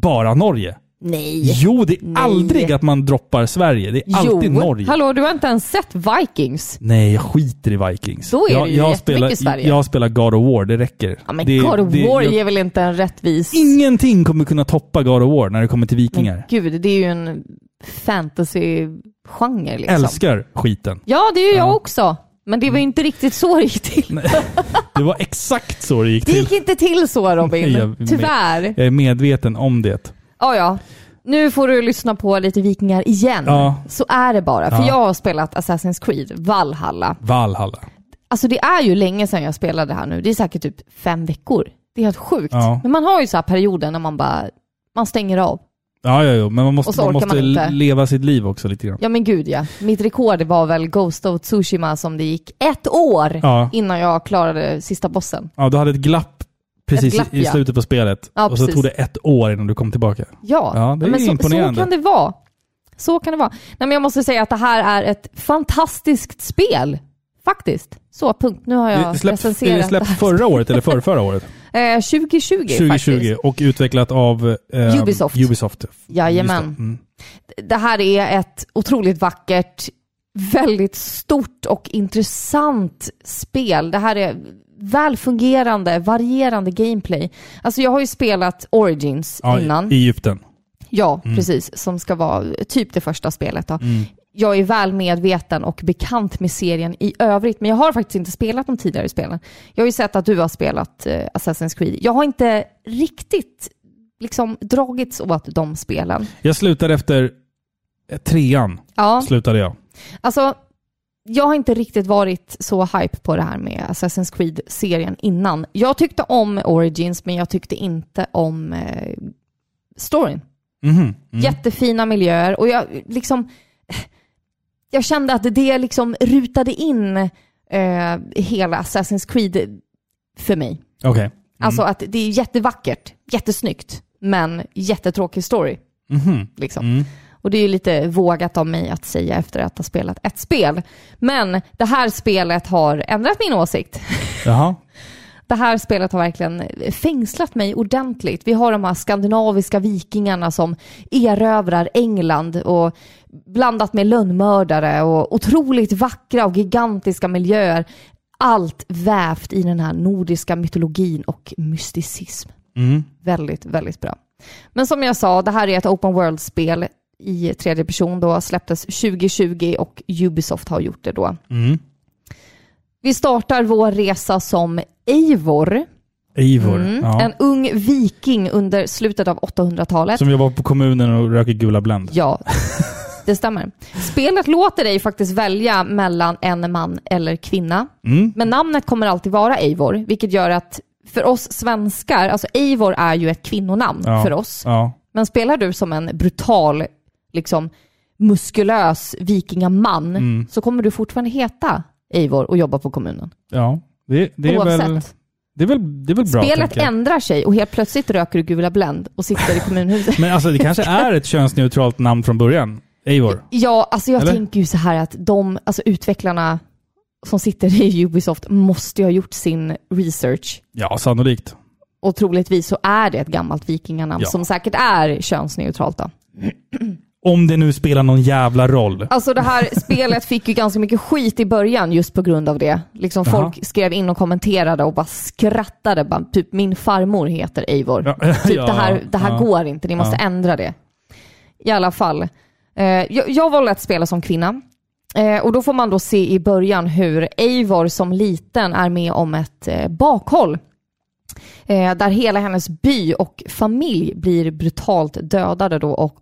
bara Norge. Nej. Jo, det är Nej. aldrig att man droppar Sverige. Det är alltid jo. Norge. Hallå, du har inte ens sett Vikings? Nej, jag skiter i Vikings. Då är jag, det ju jag spelar, Sverige. Jag spelar God of War, det räcker. Ja men det, God of det- War jag- är väl inte en rättvis... Ingenting kommer kunna toppa God of War när det kommer till vikingar. Men gud, det är ju en fantasy-genre liksom. Älskar skiten. Ja, det är ju jag Ja. också. Men det var ju inte riktigt så det gick till. Det var exakt så det gick Det till. gick inte till så Robin. Nej, jag- Tyvärr. Jag är medveten om det. Ja, ja. Nu får du lyssna på lite vikingar igen. Ja. Så är det bara. För Ja. jag har spelat Assassin's Creed, Valhalla. Valhalla. Alltså det är ju länge sedan jag spelade det här nu. Det är säkert typ fem veckor. Det är helt sjukt. Ja. Men man har ju så här perioder när man bara, man stänger av. Ja, ja, ja. men man Och måste, så man orkar måste man inte. leva sitt liv också lite grann. Ja men gud ja. Mitt rekord var väl Ghost of Tsushima som det gick ett år Ja. innan jag klarade sista bossen. Ja, du hade ett glapp precis glapp, i slutet på spelet. Ja, och så precis. tog det ett år innan du kom tillbaka. Ja, Ja, det är men så, imponerande. så kan det vara. Så kan det vara. Nej, men jag måste säga att det här är ett fantastiskt spel. Faktiskt. Så, punkt. Nu har jag Det släpps, är recenserat det släppt förra året eller förra, förra året? Eh, 2020, 2020 faktiskt. och utvecklat av eh, Ubisoft. Ubisoft. Jajamän. Mm. Det här är ett otroligt vackert, väldigt stort och intressant spel. Det här är väl fungerande, varierande gameplay. Alltså jag har ju spelat Origins Ja, innan. i Egypten. Ja, precis. Som ska vara typ det första spelet. Då. Mm. Jag är väl medveten och bekant med serien i övrigt, men jag har faktiskt inte spelat de tidigare spelen. Jag har ju sett att du har spelat eh, Assassin's Creed. Jag har inte riktigt liksom dragits åt de spelen. Jag slutade efter eh, trean. Ja, Slutade jag. alltså jag har inte riktigt varit så hype på det här med Assassin's Creed-serien innan. Jag tyckte om Origins, men jag tyckte inte om eh, storyn. Mhm. Mm. Jättefina miljöer och jag liksom... jag kände att det liksom rutade in eh, hela Assassin's Creed för mig. Okej. Alltså att det är jättevackert, jättesnyggt, men jättetråkig story. Mhm. Liksom. Och det är ju lite vågat av mig att säga efter att ha spelat ett spel. Men det här spelet har ändrat min åsikt. Jaha. Det här spelet har verkligen fängslat mig ordentligt. Vi har de här skandinaviska vikingarna som erövrar England och blandat med lönnmördare och otroligt vackra och gigantiska miljöer. Allt vävt i den här nordiska mytologin och mysticism. Mm. Väldigt, väldigt bra. Men som jag sa, det här är ett open world-spel i tredje person då, släpptes 2020 och Ubisoft har gjort det då. Mm. Vi startar vår resa som Eivor, Eivor. mm, Ja. en ung viking under slutet av 800-talet. Som jobbar på kommunen och röker gula Blend. Ja, det stämmer. Spelet låter dig faktiskt välja mellan en man eller kvinna. Mm. Men namnet kommer alltid vara Eivor, vilket gör att för oss svenskar, alltså Eivor är ju ett kvinnonamn Ja. för oss. Ja. Men spelar du som en brutal, liksom muskulös vikingaman Mm. så kommer du fortfarande heta Eivor och jobba på kommunen. ja. Det, det, är väl, det, är väl, det är väl bra, Spelet ändrar sig och helt plötsligt röker du gula Blend och sitter i kommunhuset. Men alltså det kanske är ett könsneutralt namn från början. Eivor. Ja, alltså jag Eller? tänker ju så här att de, alltså utvecklarna som sitter i Ubisoft måste ju ha gjort sin research. Ja, sannolikt. Och troligtvis så är det ett gammalt vikinganamn Ja. som säkert är könsneutralt då. Om det nu spelar någon jävla roll. Alltså det här spelet fick ju ganska mycket skit i början just på grund av det. Liksom Jaha. folk skrev in och kommenterade och bara skrattade. Bara, typ min farmor heter Eivor. Ja, Typ ja, det här, det här ja. går inte, ni måste ändra det. I alla fall. Eh, jag, jag valde att spela som kvinna. Eh, och då får man då se i början hur Eivor som liten är med om ett eh, bakhåll. Där hela hennes by och familj blir brutalt dödade då och,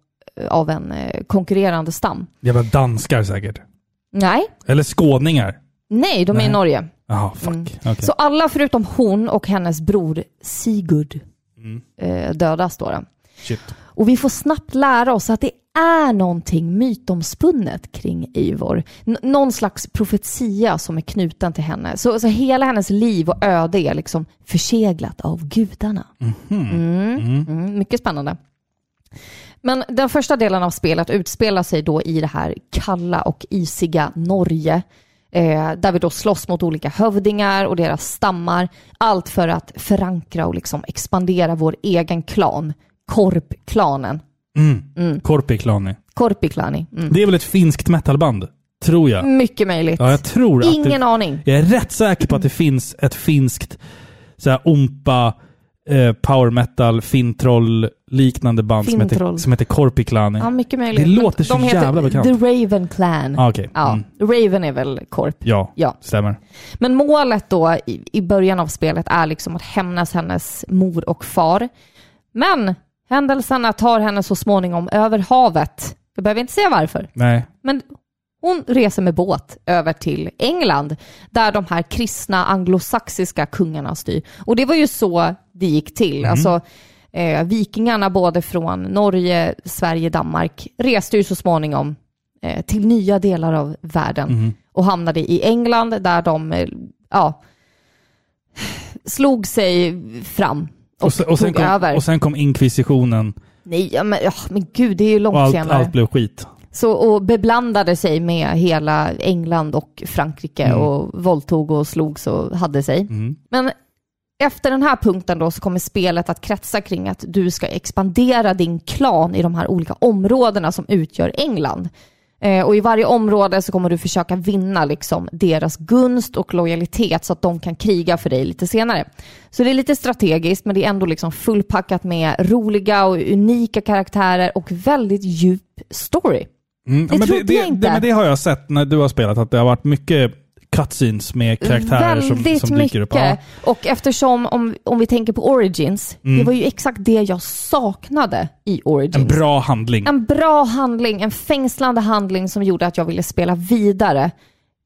av en eh, konkurrerande stam. Jävla danskar säkert. Nej, Eller skåningar. nej, de är i Nej. Norge. Jaha, fuck. Mm. Okej. Så alla förutom hon och hennes bror Sigurd Mm. eh, dödas då. då. Shit. Och vi får snabbt lära oss att det är någonting mytomspunnet kring Eivor. N- någon slags profetia som är knuten till henne. Så, så hela hennes liv och öde är liksom förseglat av gudarna. Mm. Mm, mycket spännande. Men den första delen av spelet utspelar sig då i det här kalla och isiga Norge. Eh, där vi då slåss mot olika hövdingar och deras stammar. Allt för att förankra och liksom expandera vår egen klan. Korpklanen. Mm. Korpiklani. Korpiklani. Mm. Det är väl ett finskt metalband? Tror jag. Mycket möjligt. Ja, jag tror att Ingen det, aning. Jag är rätt säker på att det finns ett finskt så här, ompa, eh, power metal, fintroll liknande band som heter, som heter Korpiklani. Ja, mycket möjligt. Det låter så de heter jävla bekant. The Raven Clan. Ah, okej. Ja, Mm. Raven är väl korp. Ja, Ja. stämmer. Men målet då i, i början av spelet är liksom att hämnas hennes mor och far. Men händelserna tar henne så småningom över havet. Jag behöver inte säga varför. Nej. Men hon reser med båt över till England där de här kristna anglosaxiska kungarna styr. Och det var ju så det gick till. Alltså, eh, vikingarna både från Norge, Sverige, Danmark reste ju så småningom eh, till nya delar av världen och hamnade i England där de eh, ja, slog sig fram och, Och sen, och, sen tog kom, över. och sen kom inkvisitionen Nej, men, ja, men gud, det är ju långt och allt, senare. allt blev skit. Så, och beblandade sig med hela England och Frankrike Mm. och våldtog och slogs och hade sig. Mm. Men efter den här punkten då så kommer spelet att kretsa kring att du ska expandera din klan i de här olika områdena som utgör England. Eh, och i varje område så kommer du försöka vinna liksom deras gunst och lojalitet så att de kan kriga för dig lite senare. Så det är lite strategiskt men det är ändå liksom fullpackat med roliga och unika karaktärer och väldigt djup story. Mm. Det men trodde det, jag inte. Det, men det har jag sett när du har spelat, att det har varit mycket cutscenes med karaktärer som, Väldigt som dyker upp. mycket. Ja. Och eftersom, om, om vi tänker på Origins, det var ju exakt det jag saknade i Origins. En bra handling. En bra handling, en fängslande handling som gjorde att jag ville spela vidare.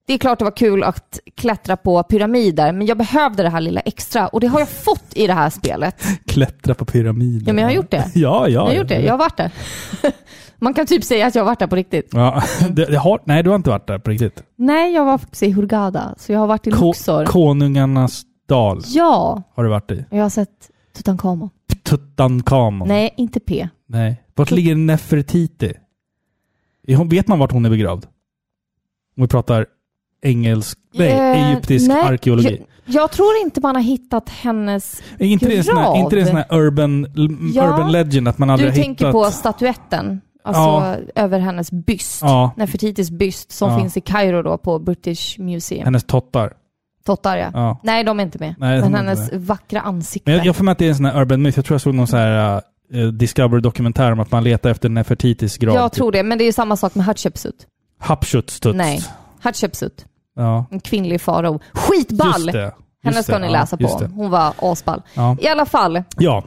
Det är klart det var kul att klättra på pyramider, men jag behövde det här lilla extra och det har jag fått i det här spelet. Klättra på pyramider. Ja, men jag har gjort det. Ja, ja. Jag har gjort det, jag har varit där. Man kan typ säga att jag har varit där på riktigt. Ja, det, det har, nej, du har inte varit där på riktigt. Nej, jag var faktiskt i Hurghada, så jag har varit i Ko, Luxor. konungarnas dal ja, har du varit i. jag har sett Tutankhamon. Tutankhamon. Nej, inte P. Nej. Vart ligger Nefertiti? Är hon- Vet man vart hon är begravd? Om vi pratar engelsk, nej, Eh, egyptisk nej, arkeologi. Jag, jag tror inte man har hittat hennes... Är inte det en sån här, grav. inte det en sån här urban, Ja. urban legend att man aldrig Du har tänker hittat... på statyetten, alltså Ja. över hennes byst. Ja. Nefertitis byst som Ja. finns i Kairo då på British Museum. hennes tottar. Tottar ja. Ja. Nej, de är inte med. Nej, Men hennes vackra ansikte. Men jag, jag får med att det är en sån här urban myth. Jag tror jag såg någon sån här uh, Discovery-dokumentär om att man letar efter Nefertitis grav. jag typ. tror det, men det är samma sak med Hatshepsut. Hatshepsut. Nej, Hatshepsut. Ja. En kvinnlig farao. Skitball! Just det. Henne ska ni Ja, läsa just på. Hon var asball. Ja. I alla fall, ja.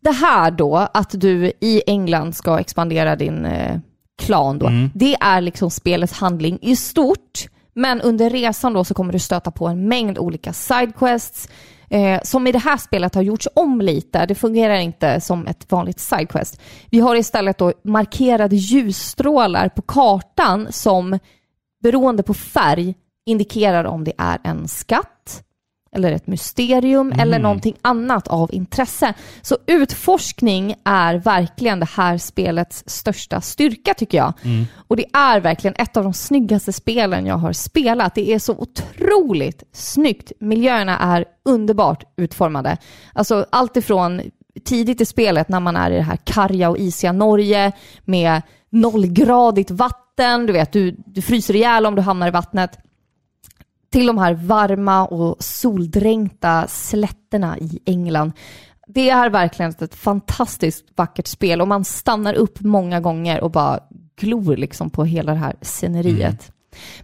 Det här då, att du i England ska expandera din eh, klan då, Mm. det är liksom spelets handling i stort. Men under resan då så kommer du stöta på en mängd olika sidequests eh, som i det här spelet har gjorts om lite. Det fungerar inte som ett vanligt sidequest. Vi har istället då markerade ljusstrålar på kartan som beroende på färg indikerar om det är en skatt, eller ett mysterium eller någonting annat av intresse. Så utforskning är verkligen det här spelets största styrka tycker jag. Och det är verkligen ett av de snyggaste spelen jag har spelat. Det är så otroligt snyggt. Miljöerna är underbart utformade. Alltså allt ifrån tidigt i spelet när man är i det här karga och isiga Norge med nollgradigt vatten, du vet, du, du fryser ihjäl om du hamnar i vattnet till de här varma och soldränkta slätterna i England. Det är verkligen ett fantastiskt vackert spel och man stannar upp många gånger och bara glor liksom på hela det här sceneriet.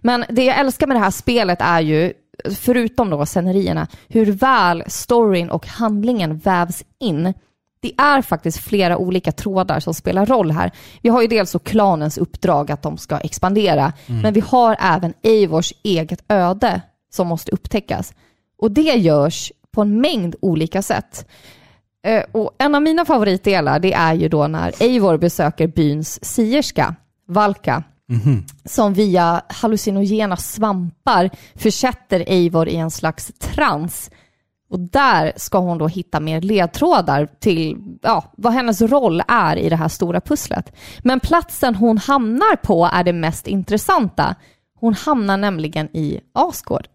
Men det jag älskar med det här spelet är ju, förutom då scenerierna, hur väl storyn och handlingen vävs in. Det är faktiskt flera olika trådar som spelar roll här. Vi har ju dels så klanens uppdrag att de ska expandera, men vi har även Eivors eget öde som måste upptäckas. Och det görs på en mängd olika sätt. Eh, Och en av mina favoritdelar det är ju då när Eivor besöker byns sierska, Valka, som via hallucinogena svampar försätter Eivor i en slags trans. Och där ska hon då hitta mer ledtrådar till ja, vad hennes roll är i det här stora pusslet. Men platsen hon hamnar på är det mest intressanta. Hon hamnar nämligen i Asgård.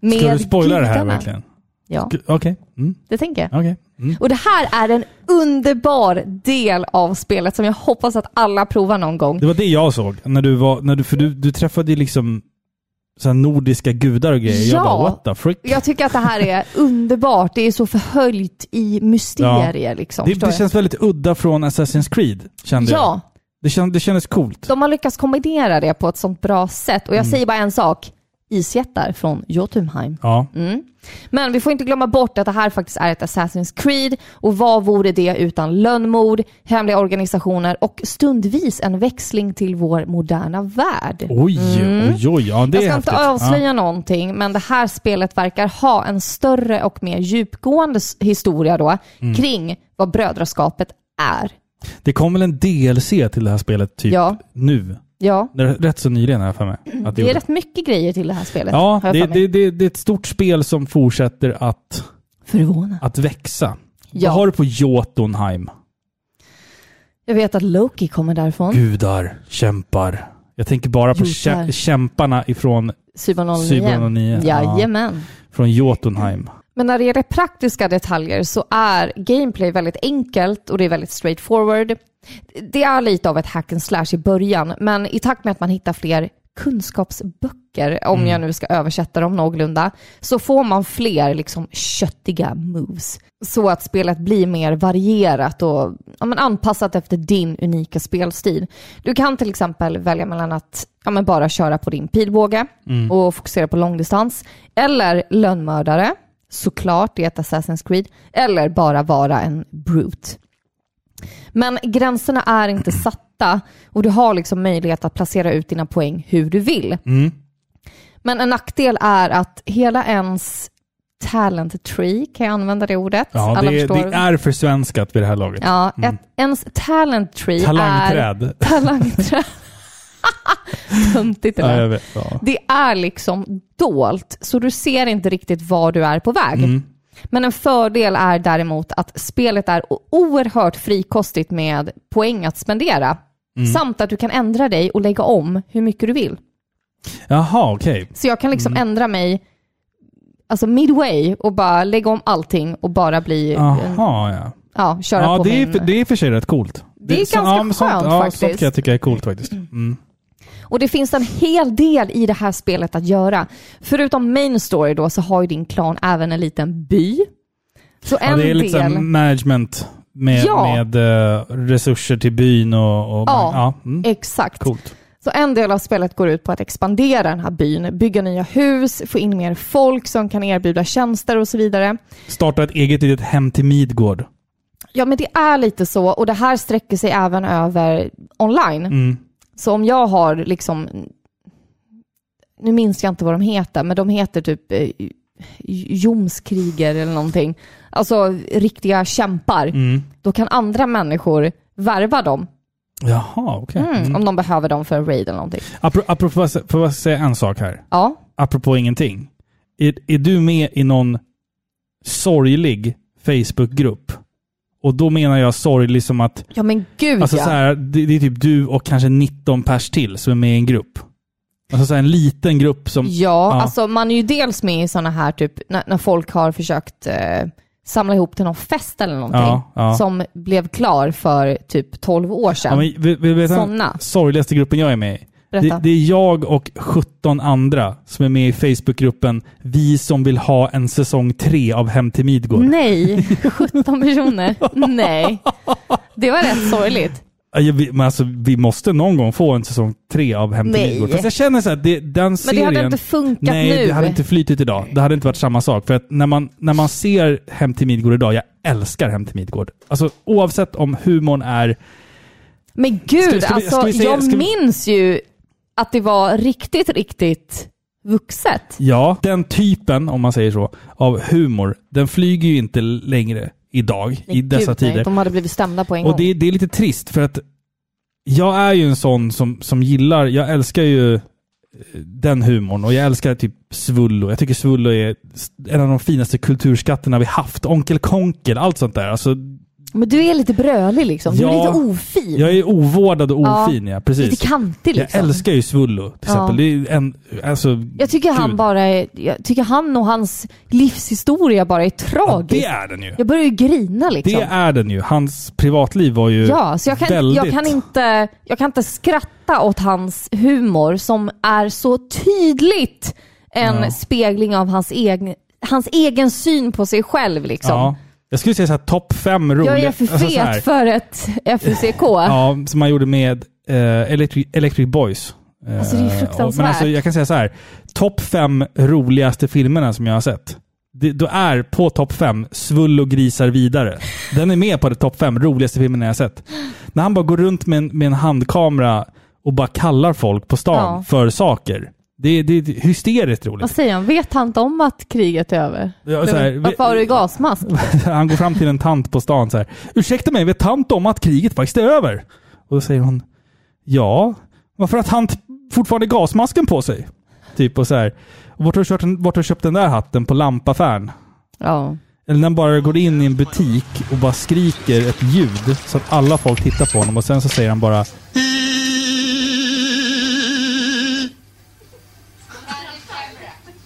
Med Ska du spoila det här verkligen? Ja, Okej. Mm. det tänker jag. Okej. Mm. Och det här är en underbar del av spelet som jag hoppas att alla provar någon gång. Det var det jag såg. När du var, när du, för du, du träffade liksom så nordiska gudar och grejer. Jag Ja. bara what the frick? Jag tycker att det här är underbart. Det är så förhöljt i mysterier. Liksom, Det, det känns väldigt udda från Assassin's Creed, kände jag. Ja, Det, känd, det kändes coolt. de har lyckats kombinera det på ett sånt bra sätt. Och jag Mm. säger bara en sak. Isjättar från Jotunheim. Ja. Mm. Men vi får inte glömma bort att det här faktiskt är ett Assassin's Creed och vad vore det utan lönnmord, hemliga organisationer och stundvis en växling till vår moderna värld. Oj, oj, oj. Ja, det Jag är ska häftigt. inte avslöja Ja. någonting, men det här spelet verkar ha en större och mer djupgående historia då Mm. kring vad brödraskapet är. Det kom väl en DLC till det här spelet typ Ja. nu? Ja, Det är rätt så nyligen har jag för mig. Att det är gjorde. rätt mycket grejer till det här spelet. Ja, har jag det, det, det, det är ett stort spel som fortsätter att, Förvånad. att växa. Ja. Vad har du på Jotunheim? Jag vet att Loki kommer därifrån. Gudar, kämpar. Jag tänker bara på Jordar. kä- kämparna ifrån, 709. 709, ja. Jajamän. från Jotunheim. Men när det gäller praktiska detaljer så är gameplay väldigt enkelt och det är väldigt straightforward. Det är lite av ett hack and slash i början, men i takt med att man hittar fler kunskapsböcker, om jag nu ska översätta dem någorlunda, så får man fler liksom köttiga moves. Så att spelet blir mer varierat och ja, men anpassat efter din unika spelstil. Du kan till exempel välja mellan att ja, men bara köra på din pilbåge och fokusera på långdistans, eller lönnmördare, såklart i ett Assassin's Creed, eller bara vara en brute. Men gränserna är inte satta och du har liksom möjlighet att placera ut dina poäng hur du vill. Mm. Men en nackdel är att hela ens talent tree, kan jag använda det ordet? Ja, Alla det, förstår. det är försvenskat vid det här laget. Ja, ett, ens talent tree är... Talangträd. Talangträd. Töntigt det Ja, vet. Ja. Det är liksom dolt, så du ser inte riktigt var du är på väg. Mm. Men en fördel är däremot att spelet är oerhört frikostigt med poäng att spendera. Mm. Samt att du kan ändra dig och lägga om hur mycket du vill. Jaha, okej. Så jag kan liksom Mm. ändra mig alltså midway och bara lägga om allting och bara bli, en, Jaha, ja. ja, köra Ja, på det är, min... för, det är för sig rätt coolt. Det är så- ganska ja, men sånt, skönt ja, faktiskt. Sånt kan jag tycka är coolt faktiskt. Mm. Och det finns en hel del i det här spelet att göra. Förutom main story då så har ju din klan även en liten by. Så Ja, en det är lite del... liksom management med, Ja. med eh, resurser till byn och... och Ja, ja mm, Exakt. coolt. Så en del av spelet går ut på att expandera den här byn, bygga nya hus, få in mer folk som kan erbjuda tjänster och så vidare. Starta ett eget litet hem till Midgård. Ja, men det är lite så och det här sträcker sig även över online. Mm. Så om jag har liksom, nu minns jag inte vad de heter, men de heter typ eh, Jomskriger eller någonting. Alltså riktiga kämpar. Mm. Då kan andra människor värva dem Jaha, okej. mm, Mm. om de behöver dem för en raid eller någonting. Apro- Apropå, får jag säga en sak här? Ja, Apropå ingenting. Är, är du med i någon sorglig Facebookgrupp? Och då menar jag sorglig som att ja men gud Alltså ja. så här, det, det är typ du och kanske 19 pers till som är med i en grupp. Alltså så här, en liten grupp som... Ja, Ja. alltså man är ju dels med i sådana här typ när, när folk har försökt eh, samla ihop till någon fest eller någonting Ja, ja. som blev klar för typ 12 år Ja, sedan. men, vill, vill den Såna. sorgligaste gruppen jag är med i? Det, Berätta. det är jag och 17 andra som är med i Facebookgruppen Vi som vill ha en säsong 3 av Hem till Midgård. Nej, 17 personer. Nej. Det var rätt sorgligt. Men alltså, vi måste någon gång få en säsong 3 av Hem till Nej. Midgård. Fast jag känner så att det, den Men serien... det hade inte funkat Nej, nu. det hade inte flytit idag. Det hade inte varit samma sak. För att när man, när man ser Hem till Midgård idag, jag älskar Hem till Midgård. Alltså oavsett om humorn är... Men gud, Ska ska vi- alltså ska vi säga- jag minns ju att det var riktigt, riktigt vuxet. Ja, den typen, om man säger så, av humor, den flyger ju inte längre idag, i Men dessa gud, tider. Nej, de hade blivit stämda på en Och gång. det, det är lite trist för att jag är ju en sån som, som gillar, jag älskar ju eh, den humorn och jag älskar typ Svullo. Jag tycker Svullo är en av de finaste kulturskatterna vi haft. Onkel Konkel, allt sånt där. Alltså, Men du är lite brölig liksom. Du är Ja, lite ofin. jag är ovårdad och Ja, ofin, ja. Precis. Lite kantig liksom. Jag älskar ju Svullo till Ja. exempel. Det är en, alltså, Jag tycker han Gud. bara är, jag tycker han och hans livshistoria bara är ja, tragisk. det är den ju. Jag börjar ju grina liksom. Det är den ju. Hans privatliv var ju Ja, så jag kan, väldigt... jag, kan inte, jag kan inte skratta åt hans humor som är så tydligt en Ja. spegling av hans egen, hans egen syn på sig själv liksom. Ja. Jag skulle säga så här topp fem roliga... Jag är för fet alltså så här- för ett FUCK. Ja, som man gjorde med eh, Electric, Electric Boys. Eh, Alltså, det är och- fruktansvärt. Men alltså, jag kan säga så här. Topp fem roligaste filmerna som jag har sett. Det, då är på topp fem Svull och grisar vidare. Den är med på det topp fem roligaste filmerna jag har sett. När han bara går runt med en, med en handkamera och bara kallar folk på stan Ja. för saker. Det, det är hysteriskt roligt. Vad säger han? Vet han inte om att kriget är över? Ja, så här, Varför har du gasmask? Han går fram till en tant på stan så här. Ursäkta mig, vet tant om att kriget faktiskt är över? Och då säger hon Ja, varför har tant fortfarande gasmasken på sig? Typ och så här. Och vart har du, köpt den, vart har köpt den där hatten? På lampaffären? Ja. Eller när han bara går in i en butik och bara skriker ett ljud så att alla folk tittar på honom och sen så säger han bara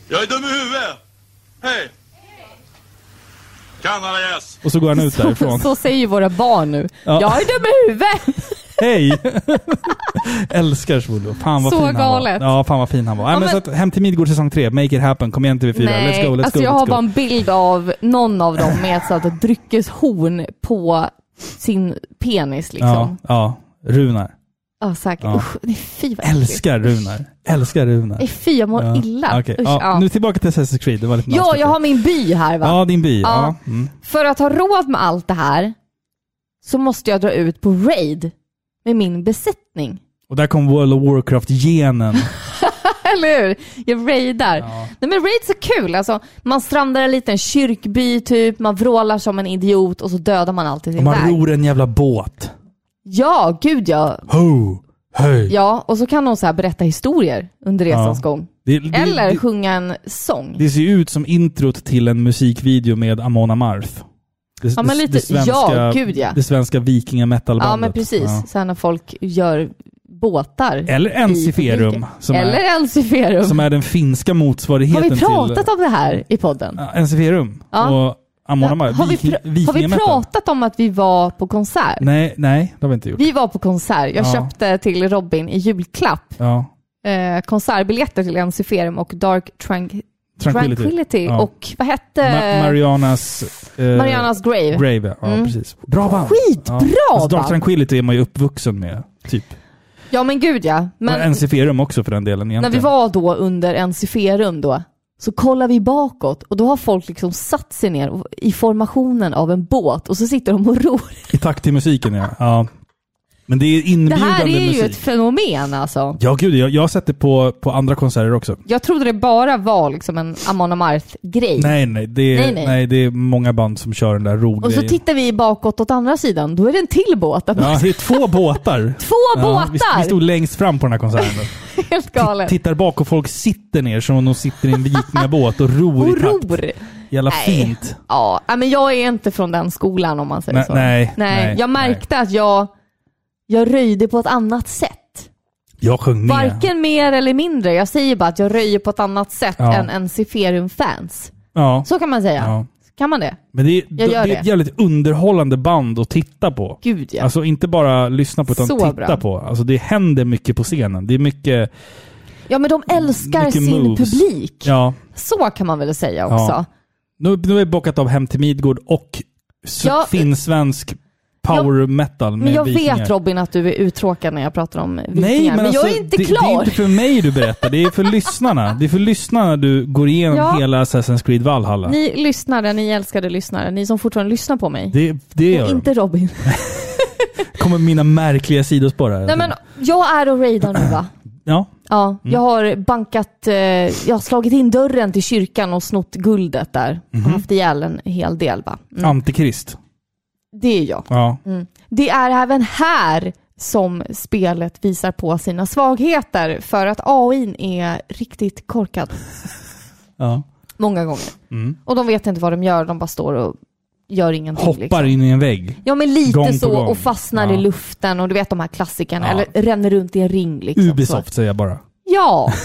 Jag är dum i huvudet! Hej! Kanadagäss! och så går han ut Så, därifrån. så säger våra barn nu. Ja. Jag är dum i huvudet! Hej! Älskar Svullo. Fan vad Så fin han galet. var. Ja, fan vad fin han var. Ja, men men- så att, hem till Midgård säsong 3. Make it happen. Kom igen TV4. Nej, let's go, let's alltså go, jag let's har go. bara en bild av någon av dem med ett sånt dryckeshorn på sin penis liksom. Ja, ja. Runar. Ja, säkert. Ja. Usch, nej, fy vad. Älskar Runar. Älskar Runar. Nej, fy jag mår Ja. illa. Okej, Usch, ja. ja. Nu tillbaka till Assassin's Creed. Det var lite ja, jag har min by här va. Ja, din by. Ja. Ja. Mm. För att ha råd med allt det här så måste jag dra ut på raid med min besättning. Och där kom World of Warcraft-genen Eller hur? Jag raidar. Nej men raids är kul. Alltså, man strandar en liten kyrkby typ, man vrålar som en idiot och så dödar man alltid sin Och man väg. ror en jävla båt. Ja, gud ja. Ho! Hej! Ja, och så kan de så här berätta historier under resans Ja. gång. Det, det, Eller det, sjunga en sång. det ser ju ut som introt till en musikvideo med Amon Amarth. Det, Ja, men lite- ja, gud, ja. Det svenska vikingametalbandet. ja, men precis. Ja. Sen när folk gör båtar. Eller Ensiferum, publiken. som Eller är, Ensiferum. som är den finska Har motsvarigheten vi pratat till... om det här i podden? Ja, Ensiferum Ja. och Amon Amarth. har, vi pr- har vi pratat om att vi var på konsert? Nej, nej, det har vi inte gjort. Vi var på konsert. Jag Ja. köpte till Robin i julklapp Ja. eh, konsertbiljetter till Ensiferum och Dark Tranq- Tranquility. Tranquility. Ja. Och vad hette... Ma- Marianas... eh, Marianas Grave. Grave, ja. ja Mm. precis. Bra band. Skitbra Alltså, Dark band! Tranquility är man ju uppvuxen med, typ. Ja men gud ja. Men, Men Ensiferum också för den delen när egentligen. vi var då under Ensiferum då, så kollar vi bakåt och då har folk liksom satt sig ner i formationen av en båt och så sitter de och ror. I takt till musiken, ja. ja. Men det är Det inbjudande här är ju musik. ett fenomen alltså. Ja, gud. Jag, jag har sett det på, på andra konserter också. Jag trodde det bara var liksom en Amon Amarth-grej. Nej, nej. Det Nej, nej, nej. det är många band som kör den där Och så ro-grejen. tittar vi bakåt åt andra sidan, då är det en till båt. Ja, det är två båtar. Två Ja, vi, båtar! vi stod längst fram på den här konserten. Helt galet. Tittar bak och folk sitter ner som om de sitter i en vikingabåt och ror Och i takt. ror. Jävla Nej. fint. Ja, men jag är inte från den skolan om man säger Nej, så. nej. nej, Jag märkte att jag, jag röjde på ett annat sätt. Jag sjöng med. Varken mer eller mindre. Jag säger bara att jag röjer på ett annat sätt Ja. än Ensiferum-fans. Ja. Så kan man säga. ja. Kan man det? Men det är, Jag gör det är ett det. jävligt underhållande band att titta på. Gud ja. Alltså inte bara lyssna på utan Så titta bra. på. Alltså det händer mycket på scenen. Det är mycket... ja men de älskar mycket sin moves. publik. Ja. Så kan man väl säga också. Ja. Nu, nu har vi bockat av Hem till Midgård och s- Ja. finsvensk power metal med Men jag vikingar. vet Robin att du är uttråkad när jag pratar om vikingar. Nej, men, men alltså, jag är inte det, klar. Det är inte för mig du berättar, det är för lyssnarna. Det är för lyssnarna du går igenom Ja. hela Assassin's Creed Valhalla. Ni lyssnare, ni älskade lyssnare, ni som fortfarande lyssnar på mig. Det, det gör och inte Robin. kommer mina märkliga sidospår här. Nej men jag är och raidar nu va? Ja, Ja, Mm. jag har bankat, eh, jag har slagit in dörren till kyrkan och snott guldet där. Mhm. Och haft ihjäl en hel del va? Mm. Antikrist. Det är jag. Ja. Det är även här som spelet visar på sina svagheter för att AI är riktigt korkad. ja. Många gånger. Mm. Och de vet inte vad de gör, de bara står och gör ingenting. Hoppar liksom. in i en vägg. Ja men lite gång så och fastnar Ja. i luften och du vet de här klassikerna. Ja. Eller ränner runt i en ring liksom. Ubisoft säger jag bara. Så. Ja.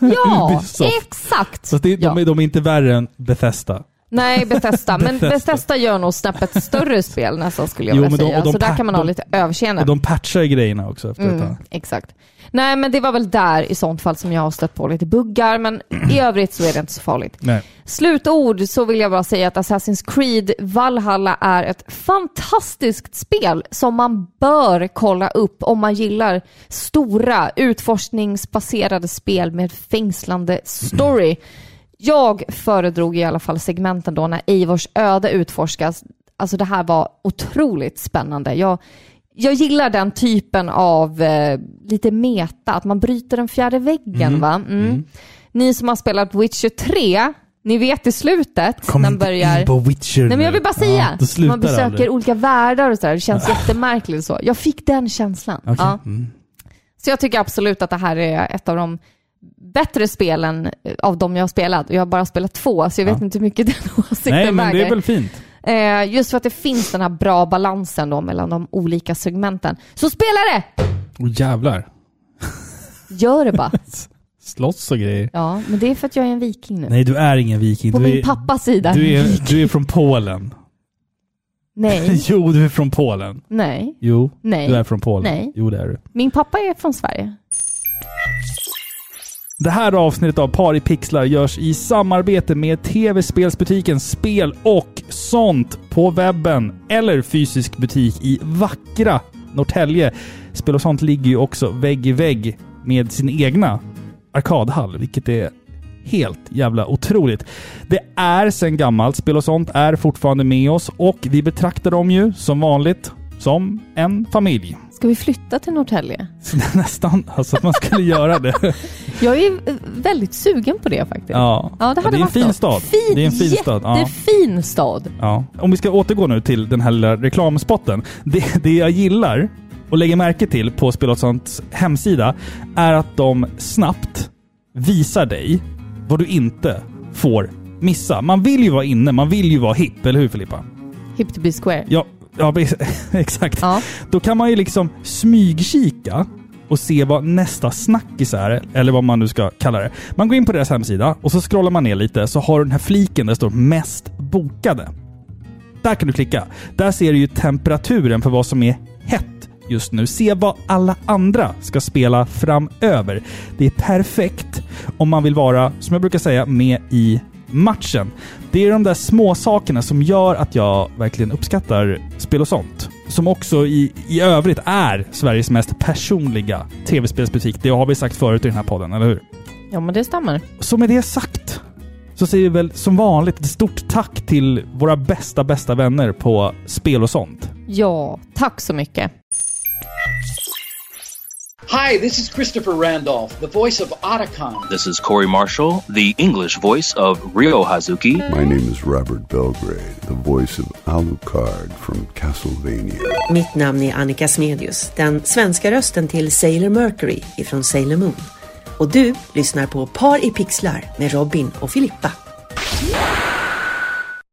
Ja, exakt. Så det, ja. de, är, de är inte värre än Bethesda. Nej, Bethesda. Men Bethesda. Gör nog snäppet större spel nästan skulle jag Jo, vilja de- säga. så där kan man ha lite överseende. Och de patchar grejerna också efter Mm, exakt. Nej, men det var väl där i sånt fall som jag har stött på lite buggar, men i övrigt så är det inte så farligt. Nej. Slutord så vill jag bara säga att Assassin's Creed Valhalla är ett fantastiskt spel som man bör kolla upp om man gillar stora utforskningsbaserade spel med fängslande story. Jag föredrog i alla fall segmenten då när Eivors öde utforskas. Alltså det här var otroligt spännande. Jag, jag gillar den typen av eh, lite meta, att man bryter den fjärde väggen. va? Mm. Ni som har spelat Witcher 3, ni vet i slutet, Kom när man börjar... in på Witcher Nej men jag vill bara säga, Ja, man besöker aldrig. olika världar och sådär, det känns jättemärkligt så. Jag fick den känslan. Okej. Ja. Mm. Så jag tycker absolut att det här är ett av de bättre spelen eh, av de jag har spelat. Jag har bara spelat två, så jag vet Ja. inte hur mycket den åsikten Nej, men det väger. är väl fint. Eh, just för att det finns den här bra balansen då mellan de olika segmenten. Så spela det! Åh jävlar. Gör det bara. Slåss och grejer. Ja, men det är för att jag är en viking nu. Nej, du är ingen viking. På du min är, pappas sida. Du är, du är från Polen. Nej, jo, du är från Polen. nej, Jo, nej. du är från Polen. Nej. Jo, det är du. Min pappa är från Sverige. Det här avsnittet av Par i pixlar görs i samarbete med tv-spelsbutiken Spel och sånt på webben eller fysisk butik i vackra Norrtälje. Spel och sånt ligger ju också vägg i vägg med sin egna arkadhall, vilket är helt jävla otroligt. Det är sen gammalt, Spel och sånt är fortfarande med oss och vi betraktar dem ju som vanligt som en familj. Ska vi flytta till Norrtälje? Nästan, alltså att man skulle göra det. Jag är eh, väldigt sugen på det faktiskt. Ja, Ja, det hade det är en fin något. stad. Fin, det är en fin stad. Ja. Stad. Ja. Om vi ska återgå nu till den här lilla reklamspotten. Det, det jag gillar och lägger märke till på Spelåtssons hemsida är att de snabbt visar dig vad du inte får missa. Man vill ju vara inne, man vill ju vara hipp, eller hur Filippa? Hip to be square. Ja, ja exakt. Ja. Då kan man ju liksom smygkika och se vad nästa snackis är, eller vad man nu ska kalla det. Man går in på deras hemsida och så scrollar man ner lite så har du den här fliken där det står mest bokade. Där kan du klicka. Där ser du ju temperaturen för vad som är hett just nu. Se vad alla andra ska spela framöver. Det är perfekt om man vill vara, som jag brukar säga, med i matchen. Det är de där små sakerna som gör att jag verkligen uppskattar spel och sånt. Som också i, i övrigt är Sveriges mest personliga tv-spelsbutik. Det har vi sagt förut i den här podden, eller hur? ja, men det stämmer. Så med det sagt så säger vi väl som vanligt ett stort tack till våra bästa, bästa vänner på spel och sånt. Ja, tack så mycket. Hi, this is Christopher Randolph, the voice of Otacon. This is Corey Marshall, the English voice of Rio Hazuki. My name is Robert Belgrade, the voice of Alucard from Castlevania. Mitt namn är Annika Smedius, den svenska rösten till Sailor Mercury ifrån Sailor Moon. Och du lyssnar på Par i pixlar med Robin och Filippa.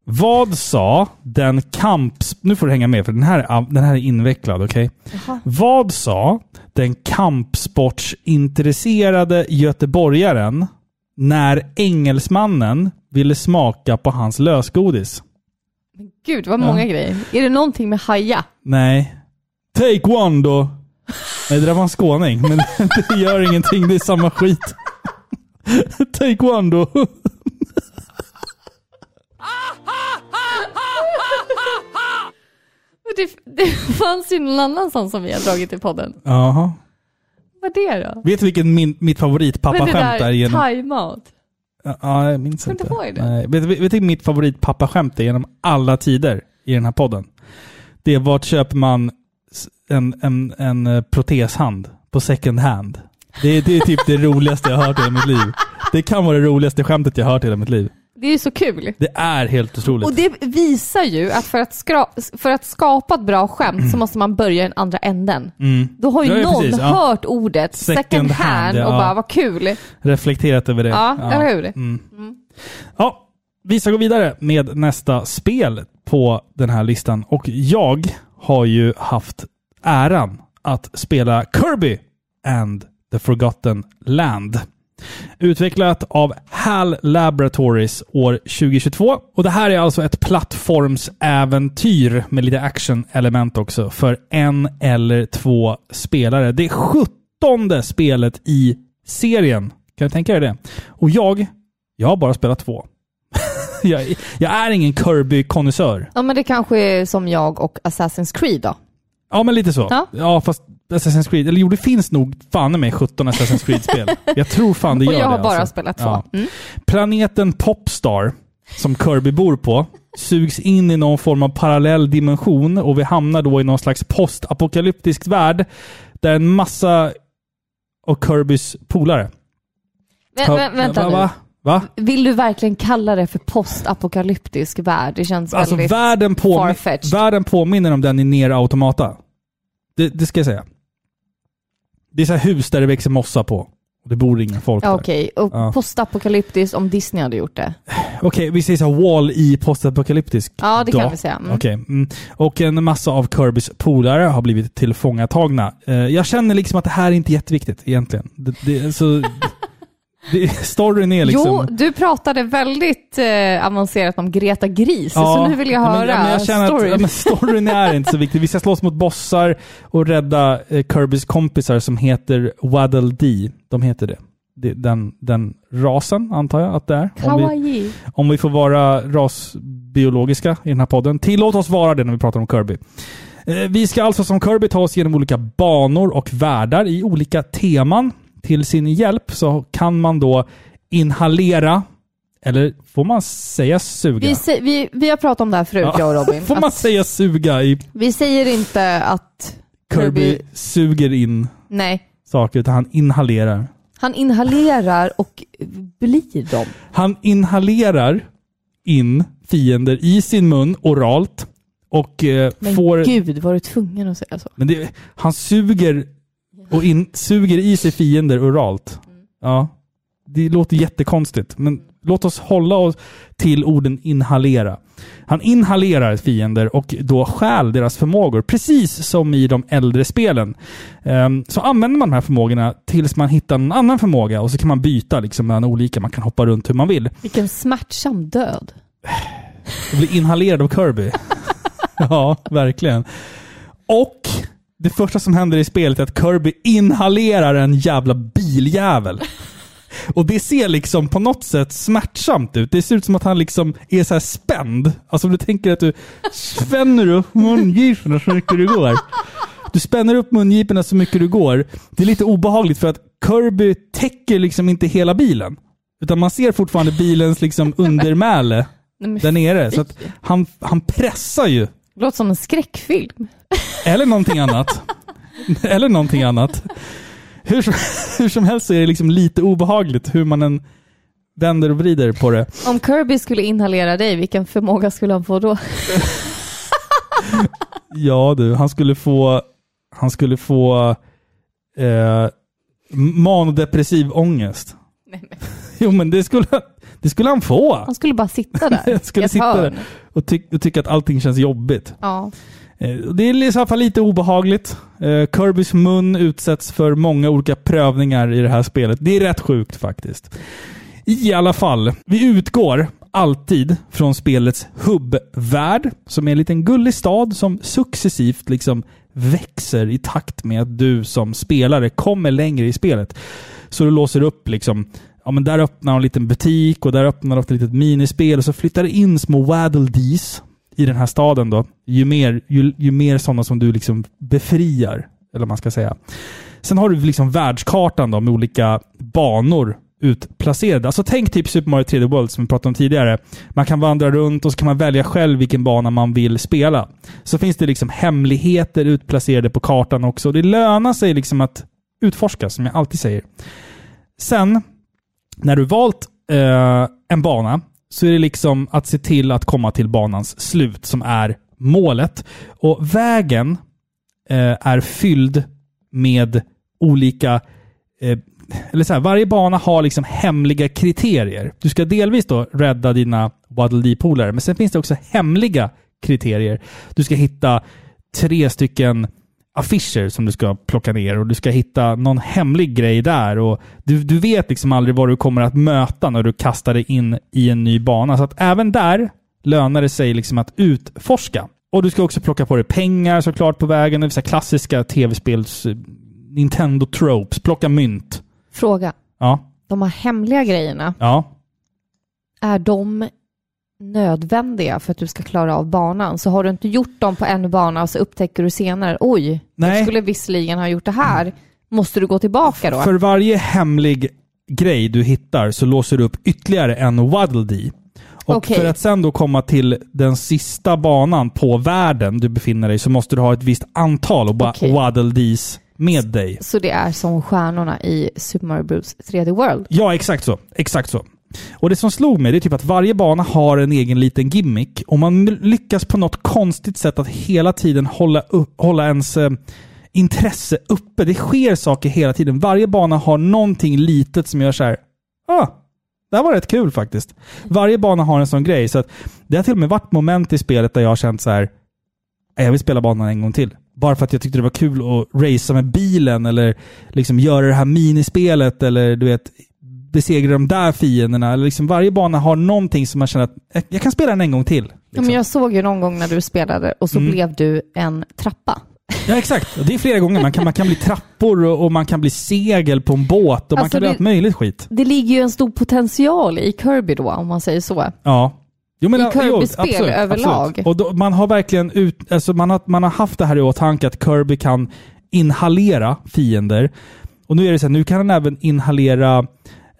Vad sa den kamps... Nu får du hänga med för den här, den här är invecklad, okej? Vad sa den kampsportsintresserade göteborgaren när engelsmannen ville smaka på hans lösgodis? Gud, vad många grejer. Är det någonting med haja? Nej. Take one då! Nej, det där var en skåning, men det gör ingenting. Det är samma skit. Take one då! Det, det fanns ju någon annan sån som vi har dragit i podden. Jaha. Vad är det då? Vet du vilken min, mitt favoritpappaskämt är? Genom... thai-mat? Ja, jag minns inte. inte det. Nej. Vet du vet du mitt favoritpappaskämt är genom alla tider i den här podden? Det är vart köper man en, en, en eh, proteshand på second hand? Det är, det är typ det roligaste jag har hört i hela mitt liv. Det kan vara det roligaste skämtet jag har hört i hela mitt liv. Det är så kul. Det är helt otroligt. Och det visar ju att för att, skra- för att skapa ett bra skämt så måste man börja i den andra änden. Mm. Då har ju Ja, ja, någon precis, ja. hört ordet second, Second hand, hand, ja. och bara vad kul. Reflekterat över det. Ja, eller hur? Mm. Ja, vi ska gå vidare med nästa spel på den här listan. Och jag har ju haft äran att spela Kirby and the Forgotten Land. Utvecklat av HAL Laboratories år 2022. Och det här är alltså ett plattformsäventyr med lite action-element också för en eller två spelare. Det är sjuttonde spelet i serien. Kan du tänka dig det? Och jag, jag har bara spelat två. jag, jag är ingen Kirby-konnässör. Ja men det kanske är som jag och Assassin's Creed då. Ja, men lite så. Ja. Ja, fast Assassin's Creed, eller jo, det finns nog fan med 17 Assassin's Creed-spel. Jag tror fan det Och gör jag har det. bara alltså. spelat två. Ja. Mm. Planeten Popstar, som Kirby bor på, sugs in i någon form av parallell dimension och vi hamnar då i någon slags postapokalyptisk värld där en massa av Kirbys polare... Vä- vä- vänta va, nu. va? Va? Vill du verkligen kalla det för postapokalyptisk värld? Det känns Alltså väldigt världen, påmi- farfetched. världen påminner om den i Nier Automata. Det, det ska jag säga. Det är så här hus där det växer mossa på. Det bor ingen folk Ja, där. Okej, och Ja. postapokalyptiskt om Disney hade gjort det. Okej, vi säger så wall i postapokalyptisk. Ja, det då. kan vi säga. Mm. Okej. Mm. Och en massa av Kirbys polare har blivit tillfångatagna. Eh, jag känner liksom att det här är inte jätteviktigt egentligen. Det, det, alltså, det, storyn är liksom... Jo, du pratade väldigt eh, avancerat om Greta Gris, Ja, så nu vill jag men- höra ja, men jag känner storyn. Att, ja, men storyn är inte så viktig. Vi ska slåss mot bossar och rädda eh, Kirbys kompisar som heter Waddle Dee. De heter det. det den, den rasen, antar jag att det är. Om vi, om vi får vara rasbiologiska i den här podden. Tillåt oss vara det när vi pratar om Kirby. Eh, Vi ska alltså som Kirby ta oss genom olika banor och världar i olika teman. Till sin hjälp så kan man då inhalera, eller får man säga suga? Vi, sä- vi, vi har pratat om det här förut, Ja. jag och Robin. Får man säga suga i Vi säger inte att Kirby Kirby... suger in Nej, saker, utan han inhalerar Han inhalerar och blir dem. Han inhalerar in fiender i sin mun oralt och eh, Men får... gud, var du tvungen att säga så? Men det, han suger och in, suger i sig fiender oralt. Ja. Det låter jättekonstigt, men låt oss hålla oss till orden inhalera. Han inhalerar fiender och då stjäl deras förmågor, precis som i de äldre spelen. Ehm, så använder man de här förmågorna tills man hittar en annan förmåga och så kan man byta liksom mellan olika. Man kan hoppa runt hur man vill. Vilken smärtsam död. Och bli inhalerad av Kirby. ja, verkligen. Och det första som händer i spelet är att Kirby inhalerar en jävla biljävel. Och det ser liksom på något sätt smärtsamt ut. Det ser ut som att han liksom är så här spänd. Alltså om du tänker att du spänner upp mungiporna så mycket det går. Du spänner upp mungiporna så mycket det går. Det är lite obehagligt för att Kirby täcker liksom inte hela bilen. Utan man ser fortfarande bilens liksom undermäle där nere. Så att han, han pressar ju. Det låter som en skräckfilm. Eller någonting annat. Eller någonting annat. Hur som, hur som helst så är det liksom lite obehagligt hur man än vänder och vrider på det. Om Kirby skulle inhalera dig, vilken förmåga skulle han få då? Ja du, han skulle få, han skulle få eh, manodepressiv ångest. Nej, men. Jo men det skulle, det skulle han få. Han skulle bara sitta där Jag skulle sitta hörn. där och, ty och tycka att allting känns jobbigt. Ja. Eh, det är i alla fall lite obehagligt. Eh, Kirbys mun utsätts för många olika prövningar i det här spelet. Det är rätt sjukt faktiskt. I alla fall, vi utgår alltid från spelets hubbvärld, som är en liten gullig stad som successivt liksom växer i takt med att du som spelare kommer längre i spelet. Så du låser upp liksom Ja men där öppnar en liten butik och där öppnar ett litet minispel och så flyttar det in små Waddle Dees i den här staden då. Ju mer, ju, ju mer sådana som du liksom befriar, eller man ska säga. Sen har du liksom världskartan då med olika banor utplacerade. Alltså tänk typ Super Mario 3D World som vi pratade om tidigare. Man kan vandra runt och så kan man välja själv vilken bana man vill spela. Så finns det liksom hemligheter utplacerade på kartan också. Det lönar sig liksom att utforska, som jag alltid säger. Sen, när du valt eh, en bana, så är det liksom att se till att komma till banans slut, som är målet. Och vägen eh, är fylld med olika eh, eller så här, varje bana har liksom hemliga kriterier. Du ska delvis då rädda dina Waddle polare men sen finns det också hemliga kriterier. Du ska hitta tre stycken affischer som du ska plocka ner och du ska hitta någon hemlig grej där. Och du, du vet liksom aldrig vad du kommer att möta när du kastar dig in i en ny bana. Så att även där lönar det sig liksom att utforska. Och du ska också plocka på dig pengar såklart på vägen. Det vill säga klassiska tv-spels eh, Nintendo tropes. Plocka mynt. Fråga. Ja. De här hemliga grejerna, Ja. är de nödvändiga för att du ska klara av banan? Så har du inte gjort dem på en bana och så upptäcker du senare, oj, Nej. jag skulle visserligen ha gjort det här. Måste du gå tillbaka då? För varje hemlig grej du hittar så låser du upp ytterligare en Waddle Dee. Och Okej. för att sen då komma till den sista banan på världen du befinner dig så måste du ha ett visst antal wa- Okej. Waddle Dees med dig. Så det är som stjärnorna i Super Mario Bros 3D World? Ja, exakt så. Exakt så. Och det som slog mig det är typ att varje bana har en egen liten gimmick. Och man lyckas på något konstigt sätt att hela tiden hålla, upp, hålla ens eh, intresse uppe. Det sker saker hela tiden. Varje bana har någonting litet som gör så här. Ah, det här var rätt kul faktiskt. Varje bana har en sån grej. Så att det har till och med varit moment i spelet där jag har känt så här. Äh, jag vill spela banan en gång till. Bara för att jag tyckte det var kul att racea med bilen eller liksom göra det här minispelet eller du vet besegra de där fienderna. Eller liksom varje bana har någonting som man känner att jag, jag kan spela den en gång till. Ja, Liksom. men jag såg ju någon gång när du spelade och så Mm. blev du en trappa. Ja, exakt. Det är flera gånger. Man kan, man kan bli trappor och, och man kan bli segel på en båt och man Alltså, kan bli allt möjligt skit. Det ligger ju en stor potential i Kirby då, om man säger så. Ja. Jo, I ja, jo, Kirby-spel överlag. absolut. Och då, man har verkligen ut, alltså man, har, man har haft det här i åtanke att Kirby kan inhalera fiender. Och nu är det så här, nu kan han även inhalera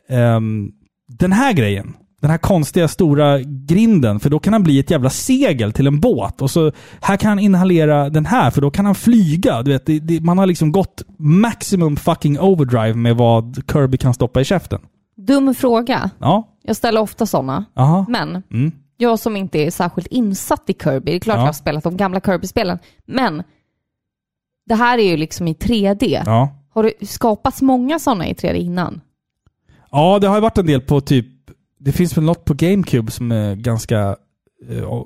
ehm, den här grejen. den här konstiga stora grinden, för då kan han bli ett jävla segel till en båt. Och så här kan han inhalera den här, för då kan han flyga. Du vet, det, det, man har liksom gått maximum fucking overdrive med vad Kirby kan stoppa i käften. Dum fråga. Ja. Jag ställer ofta sådana. Aha. Men Mm. jag som inte är särskilt insatt i Kirby, det är klart Ja. jag har spelat de gamla Kirby-spelen, men det här är ju liksom i 3D. Ja. Har det skapats många sådana i 3D innan? Ja, det har ju varit en del på typ... Det finns väl något på GameCube som är ganska eh,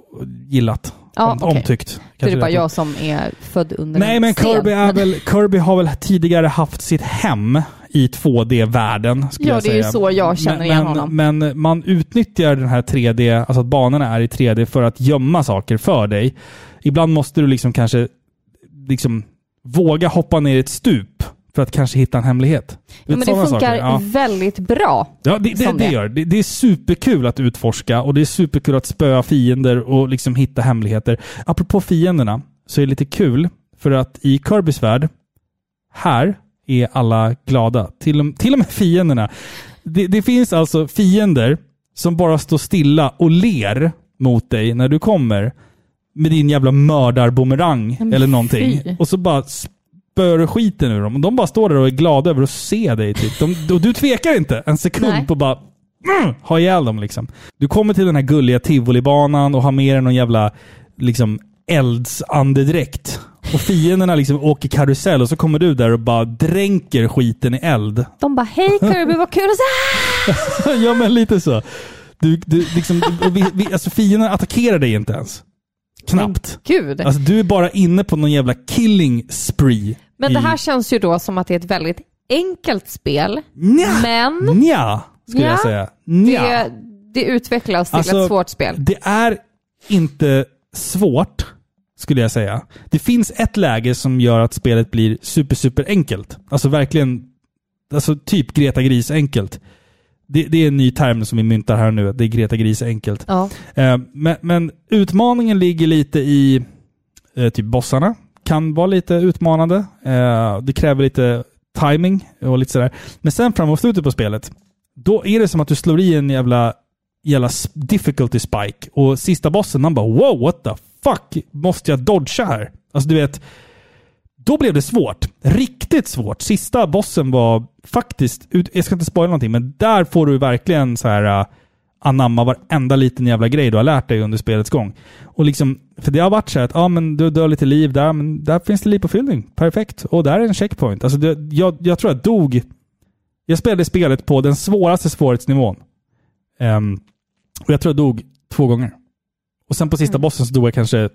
gillat. Ja, Om, okej. Omtyckt. Så det är bara jag som är född under Nej, en men. Kirby, är väl, Kirby har väl tidigare haft sitt hem i 2D-världen, skulle Ja, jag det är ju säga. så jag känner men, igen men, honom. Men man utnyttjar den här 3D, alltså att banorna är i 3D för att gömma saker för dig. Ibland måste du liksom kanske liksom våga hoppa ner i ett stup för att kanske hitta en hemlighet. Ja, men det funkar. Ja. väldigt bra. Ja, det, det, det det. gör det. Det är superkul att utforska och det är superkul att spöa fiender och liksom hitta hemligheter. Apropå fienderna, så är det lite kul för att i Kirbys värld, här är alla glada. Till, och- till och med fienderna. Det, det finns alltså fiender som bara står stilla och ler mot dig när du kommer med din jävla mördarbumerang eller någonting. fy. Och så bara spöar du skiten ur dem. Och de bara står där och är glada över att se dig. Typ. De, och du tvekar inte en sekund Nej. på bara mm, ha ihjäl dem liksom. Du kommer till den här gulliga tivolibanan och har med dig någon jävla liksom eldsandedräkt. Och fienderna liksom åker karusell och så kommer du där och bara dränker skiten i eld. De bara, hej Kirby, vad kul att se! ja men lite så. Du, du, liksom, och vi, vi, alltså fienderna attackerar dig inte ens. Knappt. Gud. Alltså du är bara inne på någon jävla killing spree. Men det här känns ju då som att det är ett väldigt enkelt spel. Nja, Men nja skulle Ja, jag säga. Nja. det, det utvecklas till Alltså, ett svårt spel. Det är inte svårt, skulle jag säga. Det finns ett läge som gör att spelet blir super, super enkelt. Alltså verkligen, alltså typ Greta Gris enkelt. Det, det är en ny term som vi myntar här nu, att det är Greta Gris enkelt. Ja. Eh, men, men utmaningen ligger lite i eh, typ bossarna. Kan vara lite utmanande. Eh, det kräver lite timing och lite sådär. Men sen framåt slutet på spelet, då är det som att du slår i en jävla, jävla difficulty spike. Och sista bossen, han bara wow, what the fuck? Måste jag dodga här? Alltså du vet, då blev det svårt. Riktigt svårt. Sista bossen var faktiskt, jag ska inte spoila någonting, men där får du verkligen så här eh, anamma varenda liten jävla grej du har lärt dig under spelets gång. Och liksom, för det har varit så här att, ja men du dör lite liv där, men där finns det livpåfyllning. Perfekt. Och där är en checkpoint. Alltså det, jag, jag tror jag dog... Jag spelade spelet på den svåraste svårighetsnivån. Ehm, och jag tror jag dog två gånger. Och sen på sista Mm. bossen så dog jag kanske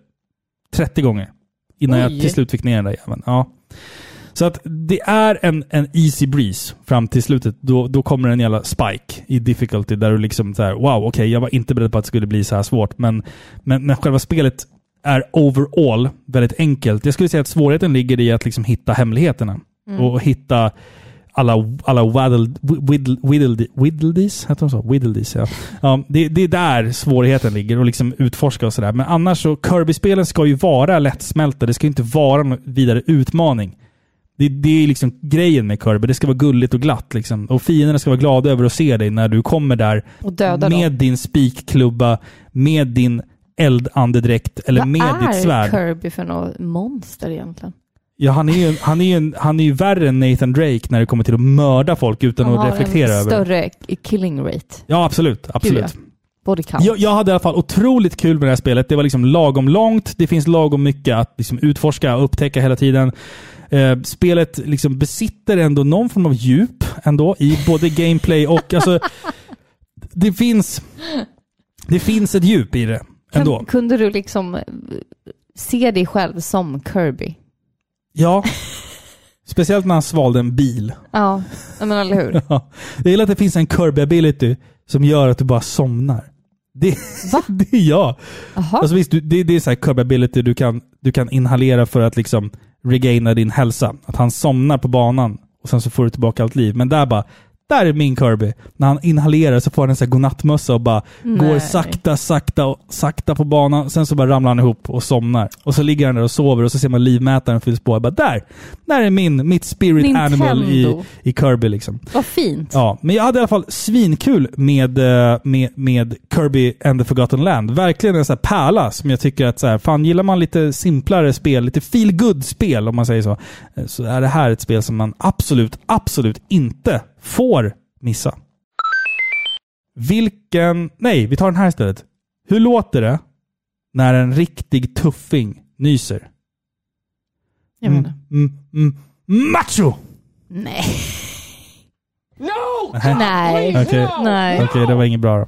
30 gånger. Innan jag Oj. till slut fick ner den där jäveln. Ja. Så att det är en, en easy breeze fram till slutet. Då, då kommer en jävla spike i difficulty där du liksom så här, wow, okej, jag var inte beredd på att det skulle bli så här svårt. Men, men, men själva spelet är overall väldigt enkelt. Jag skulle säga att svårigheten ligger i att liksom hitta hemligheterna. Mm. Och hitta alla, alla whiddledees, heter de så? Whiddledees, ja. ja det, det är där svårigheten ligger och liksom utforska och sådär. Men annars så, Kirby-spelen ska ju vara lättsmälta. Det ska inte vara någon vidare utmaning. Det, det är liksom grejen med Kirby. Det ska vara gulligt och glatt liksom. Och fienderna ska vara glada över att se dig när du kommer där med dem. din spikklubba, med din eldandedräkt eller Vad med är ditt svärd. Kirby för något monster egentligen? Ja, han är, ju, han, är ju, en- han är ju värre än Nathan Drake när det kommer till att mörda folk utan Han att har reflektera en över det. större killing rate. Ja, absolut. absolut. Gud, ja. Jag, jag hade i alla fall otroligt kul med det här spelet. Det var liksom lagom långt. Det finns lagom mycket att liksom utforska och upptäcka hela tiden. Eh, spelet liksom besitter ändå någon form av djup ändå i både gameplay och... alltså, det finns... Det finns ett djup i det ändå. Kan, kunde du liksom eh, se dig själv som Kirby? Ja. Speciellt när han svalde en bil. Ja, men eller hur? Ja. Jag gillar att det finns en Kirby-ability som gör att du bara somnar. Det, Va? det är jag. Jaha. Alltså visst, det, det är så här Kirby-ability du kan, du kan inhalera för att liksom regaina din hälsa. Att han somnar på banan och sen så får du tillbaka allt liv. Men där bara, där är min Kirby. När han inhalerar så får han en sån här godnattmössa och bara Nej. går sakta, sakta, och sakta på banan. Sen så bara ramlar han ihop och somnar. Och så ligger han där och sover och så ser man livmätaren fylls på. Jag bara där! Där är min, mitt spirit Nintendo. animal i, i Kirby liksom. Vad fint. Ja, men jag hade i alla fall svinkul med, eh, med, med Kirby and the Forgotten Land. Verkligen en sån här pärla som jag tycker att så här, fan gillar man lite simplare spel, lite feel good spel om man säger så, eh, så är det här ett spel som man absolut, absolut inte får missa. Vilken... Nej, vi tar den här istället. Hur låter det när en riktig tuffing nyser? Jag inte. Mm, mm, macho! Nej. No! Nej. Okej, Nej. Okej, det var inget bra då.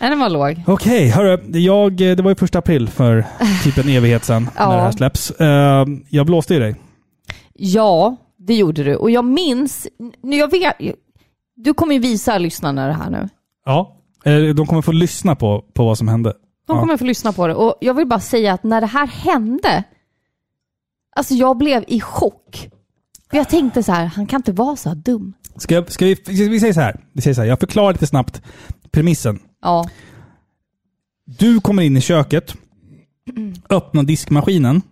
Nej, den var låg. Okej, hörru. Jag, det var ju första april för typ en evighet sedan Ja. när det här släpps. Eh, jag blåste i dig. Ja, det gjorde du. Och jag minns, nu jag vet, du kommer ju visa lyssnarna det här nu. Ja. Eh, de kommer få lyssna på, på vad som hände. De Ja. kommer få lyssna på det. Och jag vill bara säga att när det här hände, alltså jag blev i chock. För jag tänkte så här, han kan inte vara så här dum. Ska, jag- ska vi, vi säger så här. Vi säger så här. Jag förklarar lite snabbt premissen. Ja, Du kommer in i köket, öppnar diskmaskinen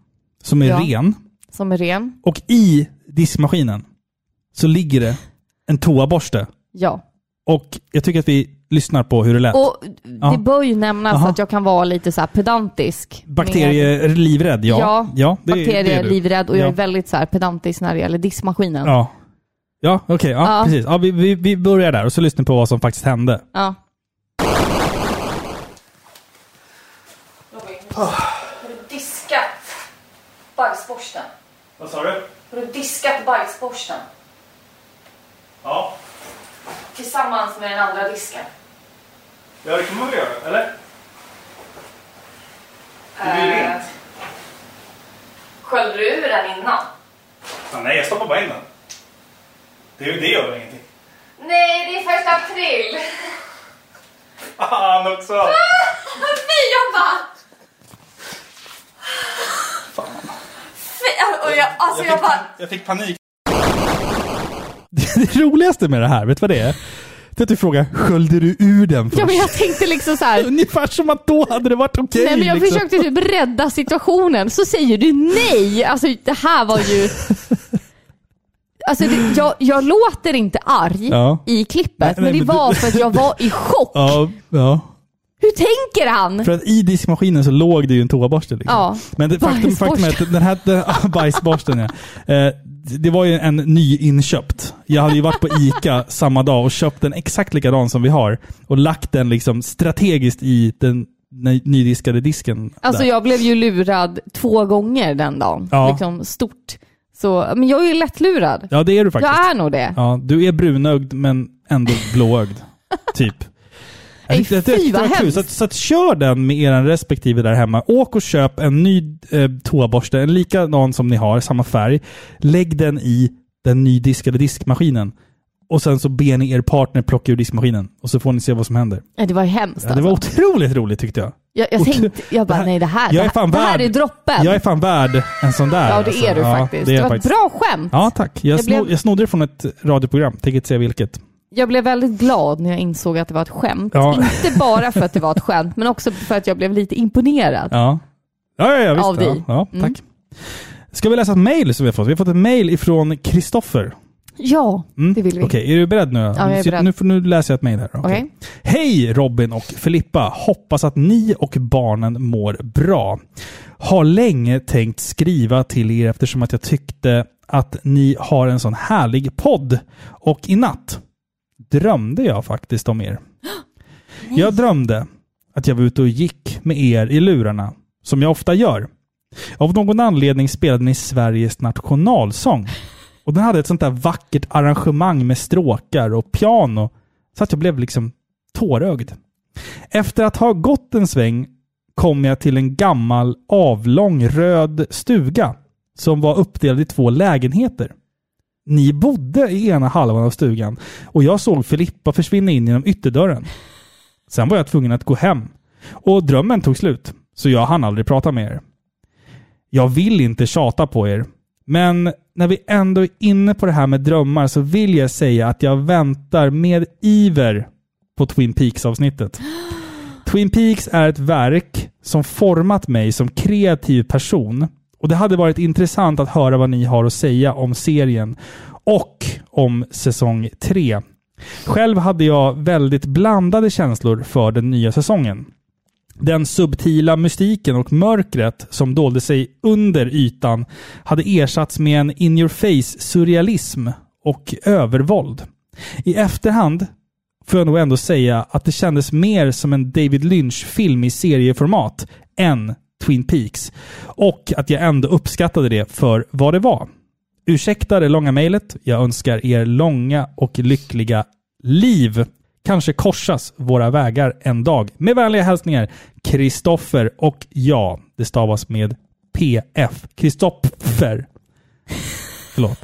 som är Ja. ren. som är ren. Och i diskmaskinen så ligger det en toaborste. Ja. Och jag tycker att vi lyssnar på hur det lät. Och Ja. det bör ju nämnas Aha. att jag kan vara lite så här pedantisk. med- Bakterielivrädd, ja. Ja, ja det, bakterielivrädd och jag Ja. är väldigt så här pedantisk när det gäller diskmaskinen. Ja. Ja, okej. ja, Ja. precis. Ja, vi, vi, vi börjar där och så lyssnar på vad som faktiskt hände. Ja. Har du diskat bajsborsten? Vad sa du? Har du diskat bajsborsten? Ja. Tillsammans med den andra disken? Ja, det kan man väl göra, eller? Eh, Sköljde du ur den innan? nej, jag stoppar bara in den. Det, det gör väl ingenting. Nej, det är första april! Fan också! Fy, jag Fy, och jag, alltså jag, bara... jag fick panik. Det roligaste med det här, vet du vad det är? Det är att du frågar, sköljde du ur den först? Ja, men jag tänkte liksom så här... Ungefär som att då hade det varit okej. Nej men jag liksom. försökte typ rädda situationen, så säger du nej! Alltså det här var ju... Alltså det, jag, jag låter inte arg Ja. i klippet, Nej, nej, men det men var du- för att jag var i chock. Ja, ja. Hur tänker han? För att i diskmaskinen så låg det ju en toaborste. Liksom. Ja, Men det, faktum, faktum är att den här den, ja, bajsborsten. Eh, det var ju en nyinköpt. Jag hade ju varit på ICA samma dag och köpt en exakt likadan som vi har. Och lagt den liksom strategiskt i den ny- nydiskade disken. Alltså där. jag blev ju lurad två gånger den dagen. Ja. Liksom stort. Så, men jag är ju lättlurad. Ja, det är du faktiskt. Jag är nog det. Ja, du är brunögd men ändå blåögd. typ. Fy, det- det vad var kul. hemskt. Så, att, så att kör den med er respektive där hemma. Åk och köp en ny eh, toaborste, en likadan som ni har, samma färg. Lägg den i den nydiskade diskmaskinen. Och sen så ber ni er partner plocka ur diskmaskinen. Och så får ni se vad som händer. Det var hemskt Ja, det var alltså. otroligt roligt tyckte jag. Jag, jag Otro- tänkte, jag bara Det här- nej det här, jag är det, fan det här värd- är droppen. Jag är fan värd en sån där. ja det alltså. är du Ja, faktiskt. det Det, var faktiskt. ett bra skämt. Ja, tack. Jag, Jag sno, blev- jag snodde det från ett radioprogram. Tänker inte säga vilket. Jag blev väldigt glad när jag insåg att det var ett skämt. Ja. Inte bara för att det var ett skämt, men också för att jag blev lite imponerad. Ja. Ja, ja, visst. Av dig. Ja, ja, Mm. tack. Ska vi läsa ett mail som vi har fått? Vi har fått ett mail ifrån Kristoffer. Ja, Mm. det vill vi. Okej, är du beredd nu? Ja, jag är beredd. Nu, får- nu läser jag ett mail här. Okej. Okej. Hej Robin och Filippa! Hoppas att ni och barnen mår bra. Har länge tänkt skriva till er eftersom att jag tyckte att ni har en sån härlig podd. Och i natt drömde jag faktiskt om er. Jag drömde att jag var ute och gick med er i lurarna, som jag ofta gör. Av någon anledning spelade ni Sveriges nationalsång. Och den hade ett sånt där vackert arrangemang med stråkar och piano. Så att jag blev liksom tårögd. Efter att ha gått en sväng kom jag till en gammal avlång röd stuga som var uppdelad i två lägenheter. Ni bodde i ena halvan av stugan och jag såg Filippa försvinna in genom ytterdörren. Sen var jag tvungen att gå hem. Och drömmen tog slut, så jag hann aldrig prata med er. Jag vill inte tjata på er, Men när vi ändå är inne på det här med drömmar så vill jag säga att jag väntar med iver på Twin Peaks-avsnittet. Twin Peaks är ett verk som format mig som kreativ person. Och det hade varit intressant att höra vad ni har att säga om serien och om säsong 3. Själv hade jag väldigt blandade känslor för den nya säsongen. Den subtila mystiken och mörkret som dolde sig under ytan hade ersatts med en in your face surrealism och övervåld. I efterhand får jag nog ändå säga att det kändes mer som en David Lynch-film i serieformat än Twin Peaks. Och att jag ändå uppskattade det för vad det var. Ursäkta det långa mejlet. Jag önskar er långa och lyckliga liv. Kanske korsas våra vägar en dag. Med vänliga hälsningar Kristoffer och ja, det stavas med PF. Kristoffer. Förlåt.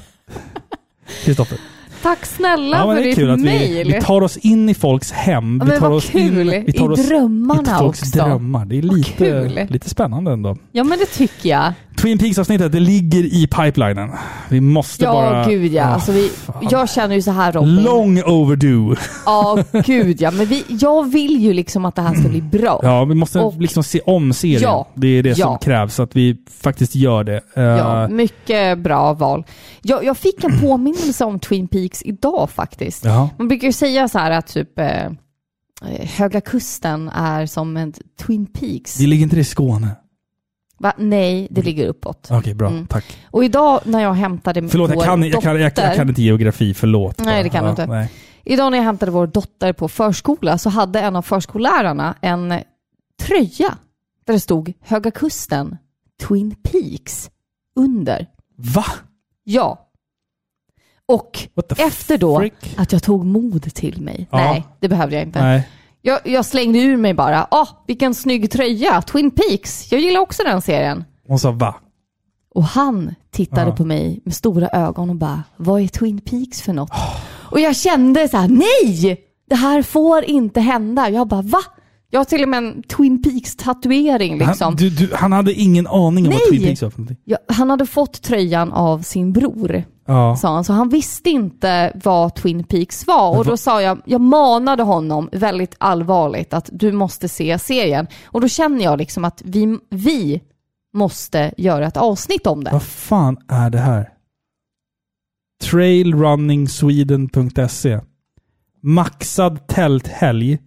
Kristoffer. Tack snälla Ja, för ditt att vi, mejl. vi tar oss in i folks hem. Ja, vi tar oss kul. In, vi tar I oss drömmarna i folks också. drömmar. Det är lite, lite spännande ändå. Ja, men det tycker jag. Twin Peaks-avsnittet, det ligger i pipelinen. Vi måste Ja, bara... gud ja. Ah, Alltså, vi, jag känner ju så här Robin. Long overdue. Ja, gud ja. Men vi, jag vill ju liksom att det här ska bli bra. Ja, vi måste Och- liksom se om serien. Ja. Det är det som Ja. krävs, att vi faktiskt gör det. Eh, Ja, mycket bra val. Jag, jag fick en påminnelse om Twin Peaks idag faktiskt. Jaha. Man brukar ju säga så här att typ eh, eh, Höga Kusten är som en Twin Peaks. Det ligger inte det i Skåne? Va? Nej, det ligger uppåt. Okej, bra. Mm. Tack. Och idag när jag hämtade Förlåt, jag vår kan, jag, kan, jag, dotter, jag kan inte geografi. Förlåt. Nej, det kan du Ja, inte. nej. Idag när jag hämtade vår dotter på förskola så hade en av förskollärarna en tröja där det stod Höga Kusten, Twin Peaks under. Va? Ja. Och efter då frick? att jag tog mod till mig. Ja. Nej, det behövde jag inte. Nej. Jag, jag slängde ur mig bara. Ah, vilken snygg tröja! Twin Peaks. Jag gillar också den serien. Hon sa va? Och han tittade Ja. på mig med stora ögon och bara, vad är Twin Peaks för något? Och jag kände så här, nej! Det här får inte hända. Jag bara, va? Jag har till och med en Twin Peaks-tatuering liksom. Han, du, du, han hade ingen aning om vad Nej! Twin Peaks var för någonting. Ja, han hade fått tröjan av sin bror, Ja. sa han. Så han visste inte vad Twin Peaks var. Och då sa jag, jag manade honom väldigt allvarligt att du måste se serien. Och då känner jag liksom att vi, vi måste göra ett avsnitt om det. Vad fan är det här? Trailrunningsweden.se Maxad tälthelg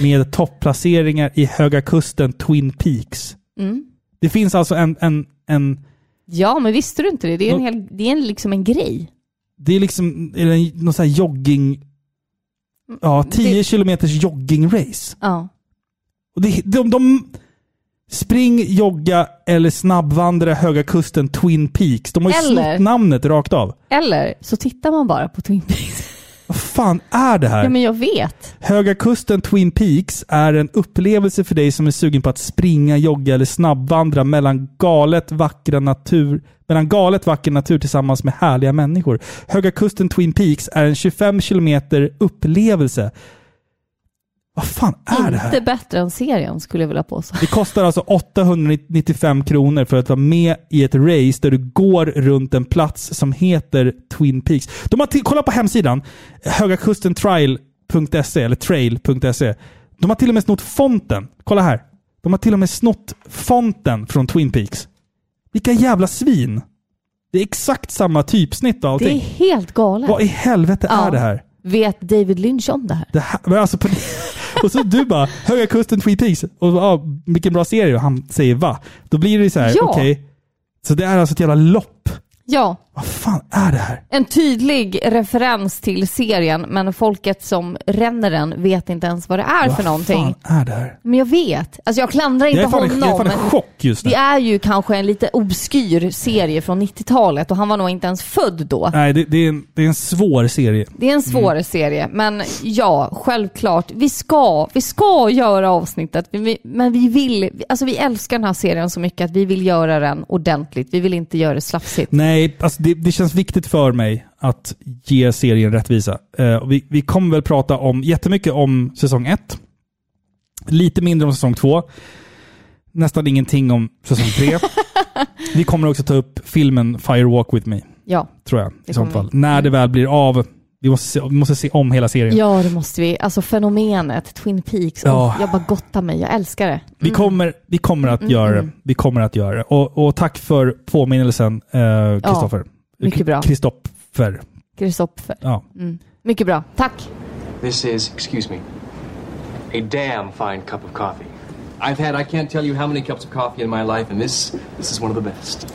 med topplaceringar i Höga Kusten Twin Peaks. Mm. Det finns alltså en, en, en Ja, men visste du inte det? Det är, en hel, det är en, liksom en grej. det är liksom är det en, någon sån här jogging... Ja, 10 Det- kilometers joggingrace. Ja. Och det, de, de... Spring, jogga eller snabbvandra Höga Kusten Twin Peaks. De har ju Eller- snott namnet rakt av. Eller så tittar man bara på Twin Peaks. Vad fan är det här? Ja, men jag vet. Höga Kusten Twin Peaks är en upplevelse för dig som är sugen på att springa, jogga eller snabbvandra mellan galet vackra natur mellan galet vacker natur tillsammans med härliga människor. Höga Kusten Twin Peaks är en 25 kilometer upplevelse. Vad fan är det här? Inte bättre än serien skulle jag vilja påstå. Det kostar alltså 895 kronor för att vara med i ett race där du går runt en plats som heter Twin Peaks. De har kolla på hemsidan, högakustentrial.se eller trail.se. De har till och med snott fonten. Kolla här. De har till och med snott fonten från Twin Peaks. Vilka jävla svin! Det är exakt samma typsnitt och Det är allting. helt galet. Vad i helvete Ja. är det här? Vet David Lynch om det här? Det här men alltså på, och så du bara, Höga Kusten Twin Peaks. Och ja, vilken bra serie. Och han säger va? Då blir det så här, Ja. okej. Så det är alltså ett jävla lopp. Ja, Vad fan är det här? en tydlig referens till serien, men folket som ränner den vet inte ens vad det är för någonting. Vad fan är det här? Men jag vet. Alltså jag klandrar inte Jag honom. jag är fan i chock just nu. Det är ju kanske en lite obskyr serie från 90-talet och han var nog inte ens född då. Nej, det, det, är en, det är en svår serie. Det är en svår serie, men ja, självklart. Vi ska, vi ska göra avsnittet, men vi, men vi vill, alltså vi älskar den här serien så mycket att vi vill göra den ordentligt. Vi vill inte göra det slafsigt. Nej, alltså det, det känns viktigt för mig att ge serien rättvisa. Eh, vi, vi kommer väl prata om jättemycket om säsong 1. Lite mindre om säsong 2. nästan ingenting om säsong tre. vi kommer också ta upp filmen Fire Walk With Me, Ja. tror jag. I sånt kommer fall. När det väl blir av. Vi måste se, vi måste se om hela serien. ja, det måste vi. Alltså fenomenet Twin Peaks. Ja. Jag bara gottar mig. Jag älskar det. Vi kommer, vi kommer att Mm, göra det. mm. Vi kommer att göra det. Och, och tack för påminnelsen, eh, Kristoffer. mycket bra. Kristoffer. Kristoffer. Ja. Mm. Mycket bra. Tack. This is, excuse me, a damn fine cup of coffee. I've had I can't tell you how many cups of coffee in my life, and this this is one of the best.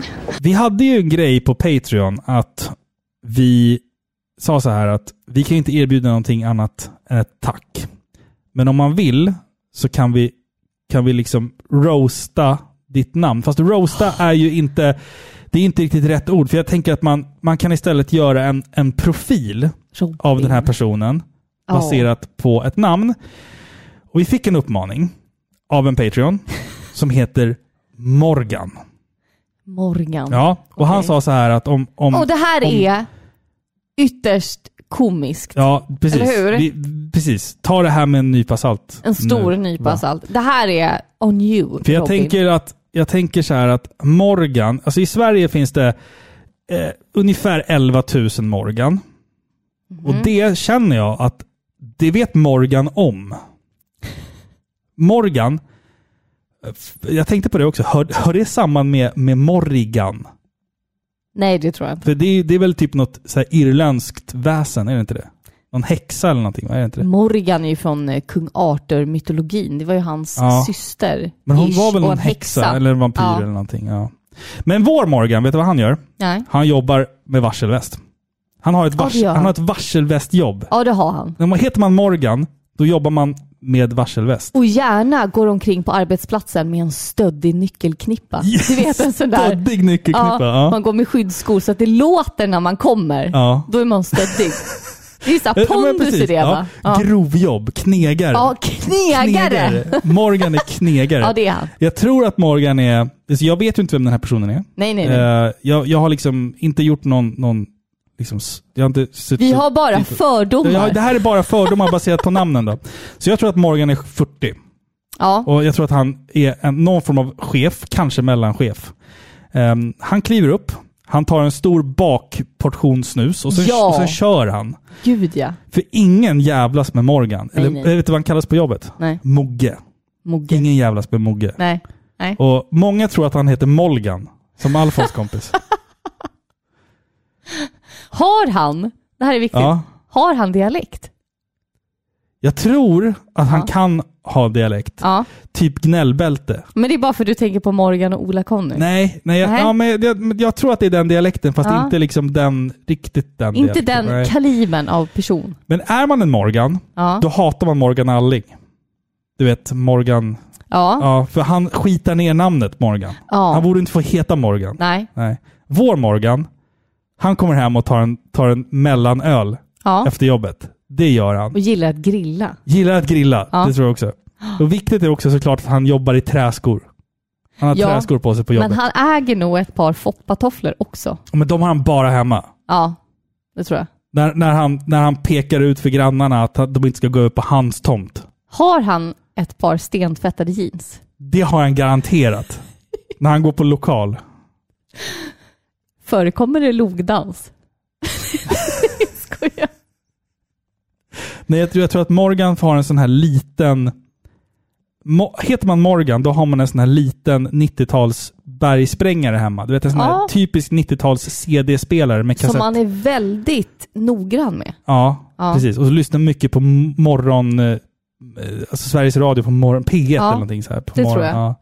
Vi hade ju en grej på Patreon att vi sa så här att vi kan inte erbjuda någonting annat än ett tack. Men om man vill så kan vi, kan vi liksom roasta ditt namn. Fast roasta är ju inte, det är inte riktigt rätt ord. För jag tänker att man, man kan istället göra en, en profil Robin. av den här personen baserat på ett namn. Och vi fick en uppmaning av en Patreon som heter Morgan. Morgan. Ja, och han Okej. sa så här att om... om Och det här om, är ytterst komiskt. Ja, precis. Eller hur? Vi, precis. Ta det här med en nypa salt. En stor nu. nypa Va? salt. Det här är on you, För jag Robin. tänker att jag tänker så här att Morgan, alltså i Sverige finns det eh, ungefär 11 000 Morgan. Mhm. Och det känner jag att det vet Morgan om. Morgan, eh, jag tänkte på det också, hör, hör det samman med, med Morrigan? Nej, det tror jag inte. För det, är- det är väl typ något så här irländskt väsen, är det inte det? Någon häxa eller någonting, är det inte det? Morgan är ju från eh, kung Arthur-mytologin. Det var ju hans Ja. syster. Men hon ish, var väl någon en häxa, eller vampyr Ja. eller någonting. Ja. Men vår Morgan, vet du vad han gör? Nej. Han jobbar med varselväst. Han har ett, Ja, vars- gör han. han har ett varselvästjobb. Ja, det har han. När man heter man Morgan, då jobbar man med varselväst. Och gärna går omkring på arbetsplatsen med en stöddig nyckelknippa. Du vet en sån där... Stöddig nyckelknippa. Ja, Ja. Man går med skyddsskor så att det låter när man kommer. Ja. Då är man stöddig. Det är så pondus i det Ja. va? Grovjobb, knegare. ja, knegare! Morgan är knegare. Ja, det är han. Jag tror att Morgan är... Jag vet ju inte vem den här personen är. Nej, nej, nej. Eh, jag, jag har liksom inte gjort någon... någon liksom, har Vi har bara fördomar. Ja, det här är bara fördomar baserat på namnen då. Så jag tror att Morgan är 40. Ja. Och jag tror att han är en, någon form av chef, kanske mellanchef. Ehm, han kliver upp, han tar en stor bakportion snus och sen, Ja. och sen kör han. Gud ja. För ingen jävlas med Morgan. Nej, Eller nej. vet du vad han kallas på jobbet? Nej. Mogge. Mogge. Ingen jävlas med Mogge. Nej. Nej. Och många tror att han heter Molgan, som Alfons kompis. Har han, det här är viktigt, Ja. har han dialekt? Jag tror att han Ja. kan ha dialekt. Ja. Typ gnällbälte. Men det är bara för att du tänker på Morgan och Ola-Conny? Nej, nej, jag, Nej. Ja, men jag, men jag tror att det är den dialekten, fast Ja. inte liksom den, riktigt den Inte dialekten. den Nej. kalibern av person. Men är man en Morgan, Ja. då hatar man Morgan Alling. Du vet, Morgan... Ja. Ja, för han skitar ner namnet Morgan. Ja. Han borde inte få heta Morgan. Nej. Nej. Vår Morgan, han kommer hem och tar en, tar en mellanöl Ja. efter jobbet. Det gör han. Och gillar att grilla. Gillar att grilla, Ja. det tror jag också. Och viktigt är också såklart att han jobbar i träskor. Han har Ja, träskor på sig på jobbet. Men han äger nog ett par foppatofflor också. Men de har han bara hemma. Ja, det tror jag. När, när, han, när han pekar ut för grannarna att de inte ska gå upp på hans tomt. Har han ett par stentvättade jeans? Det har han garanterat. när han går på lokal. Förekommer det logdans? Skojar. Nej, jag tror, jag tror att Morgan har en sån här liten... Mo, heter man Morgan, då har man en sån här liten 90-tals bergsprängare hemma. Du vet en sån här Ja. typisk 90-tals CD-spelare med kassett. Som man är väldigt noggrann med. Ja, Ja. precis. Och så lyssnar mycket på morgon... eh, Alltså Sveriges Radio på morgon, P1 Ja, eller någonting så här. På det morgon. tror jag. Ja.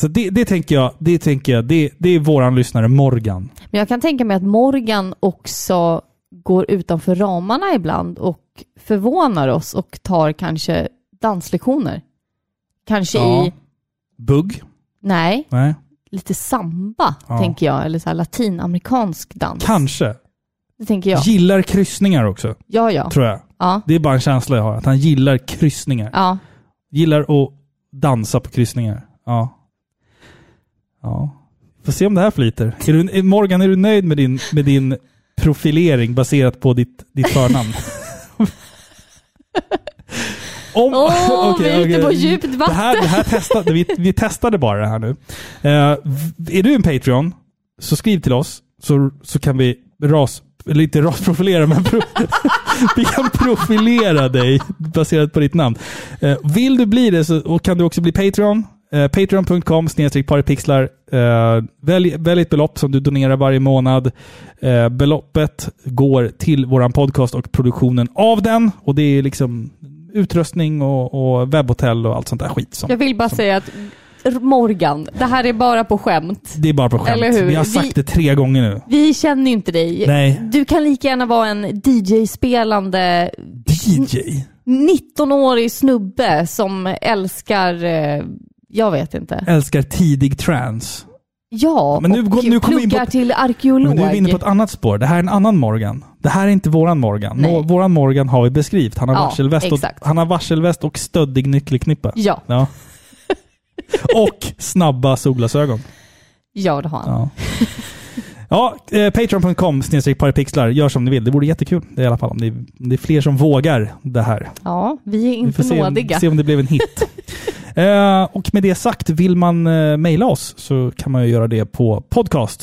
Så det, det tänker jag, det tänker jag, det, det är våran lyssnare Morgan. Men jag kan tänka mig att Morgan också går utanför ramarna ibland och förvånar oss och tar kanske danslektioner. Kanske Ja. i, Bugg? nej, Nej. lite samba, Ja. tänker jag. Eller så latinamerikansk dans. Kanske. Det tänker jag. Gillar kryssningar också, Ja, ja. tror jag. Ja. Det är bara en känsla jag har, att han gillar kryssningar. Ja. Gillar att dansa på kryssningar. Ja. Ja. Får se om det här flyter. Är du, Morgan, är du nöjd med din, med din profilering baserat på ditt, ditt förnamn? Om, Åh, Okej, vi är ute okej. på djupt Det vatten. här, det här testade, vi, vi testade bara det här nu. V- är du en Patreon, så skriv till oss så, så kan vi ras, eller inte rasprofilera, men pro, vi kan profilera dig baserat på ditt namn. Eh, vill du bli det så och kan du också bli Patreon. Eh, Patreon.com paripixlar. Eh, välj, välj ett belopp som du donerar varje månad. Eh, beloppet går till våran podcast och produktionen av den. Och det är liksom utrustning och, och webbhotell och allt sånt där skit. Som, Jag vill bara säga att Morgan, det här är bara på skämt. det är bara på skämt. Eller hur? Vi har sagt Vi- det tre gånger nu. Vi känner ju inte dig. Nej. Du kan lika gärna vara en DJ-spelande DJ? 19-årig snubbe som älskar, eh, jag vet inte. Älskar tidig trance. Ja, Men nu och går- nu vi på pluggar ett- till arkeolog. Men nu är vi inne på ett annat spår. Det här är en annan Morgan. Det här är inte våran Morgan. Nej. Våran Morgan har vi beskrivit. Han har, Ja, varselväst, och, han har varselväst och stöddig nyckelknippa. Ja. ja. och snabba solglasögon. Ja, det har han. Ja. Ja, eh, Patreon.com paripixlar. Gör som ni vill. Det vore jättekul. Det i alla fall om det är, om det är fler som vågar det här. Ja, vi är Vi inte får se om, nådiga. se om det blev en hit. eh, och med det sagt, vill man eh, mejla oss så kan man ju göra det på podcast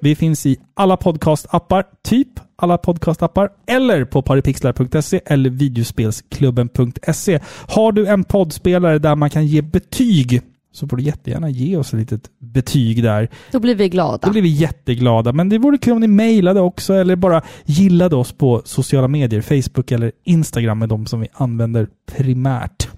Vi finns i alla podcastappar, typ alla podcastappar, eller på paripixlar.se eller videospelsklubben.se. Har du en poddspelare där man kan ge betyg så får du jättegärna ge oss ett litet betyg där. Då blir vi glada. Då blir vi jätteglada. Men det vore kul om ni mejlade också eller bara gillade oss på sociala medier. Facebook eller Instagram med de som vi använder primärt.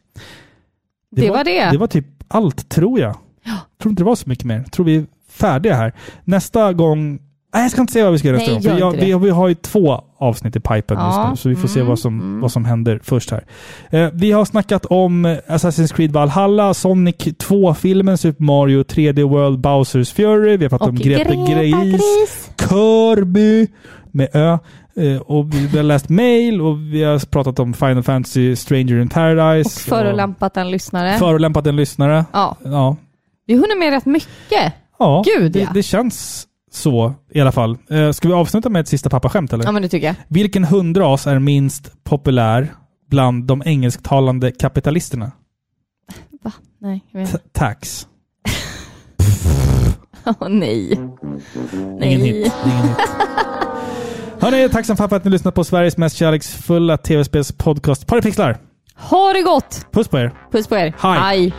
Det var det. Det var typ allt, tror jag. Jag tror inte det var så mycket mer. Tror vi är färdiga här. Nästa gång... Nej, jag ska inte säga vad vi ska göra nästa Nej, gång. För jag, vi, vi har ju två avsnitt i pipen Ja, just nu, så vi får se mm, vad som, mm. vad som händer först här. Eh, vi har snackat om eh, Assassin's Creed Valhalla, Sonic 2-filmen, Super Mario 3D World, Bowsers Fury, vi har pratat Och om Greta Greta Gris, Gris. Kirby med Ö. Eh, och vi, har läst mail och vi har pratat om Final Fantasy Stranger in Paradise. Och förolämpat en lyssnare. förolämpat en lyssare. Ja. Ja, Vi har hunnit med rätt mycket. ja Gud, det, ja. det känns så i alla fall. Eh, ska vi avsluta med ett sista pappaskämt eller? Ja, men det tycker jag. Vilken hundras är minst populär bland de engelsktalande kapitalisterna? Va? Nej, jag vet T- inte. tax. Åh, nej. Nej. Ingen hit. Ingen hit. Hörni, tack som fan för att ni lyssnat på Sveriges mest kärleksfulla tv-spelspodcast Paripixlar. Ha det gott! Puss på er. Puss på er. Hej.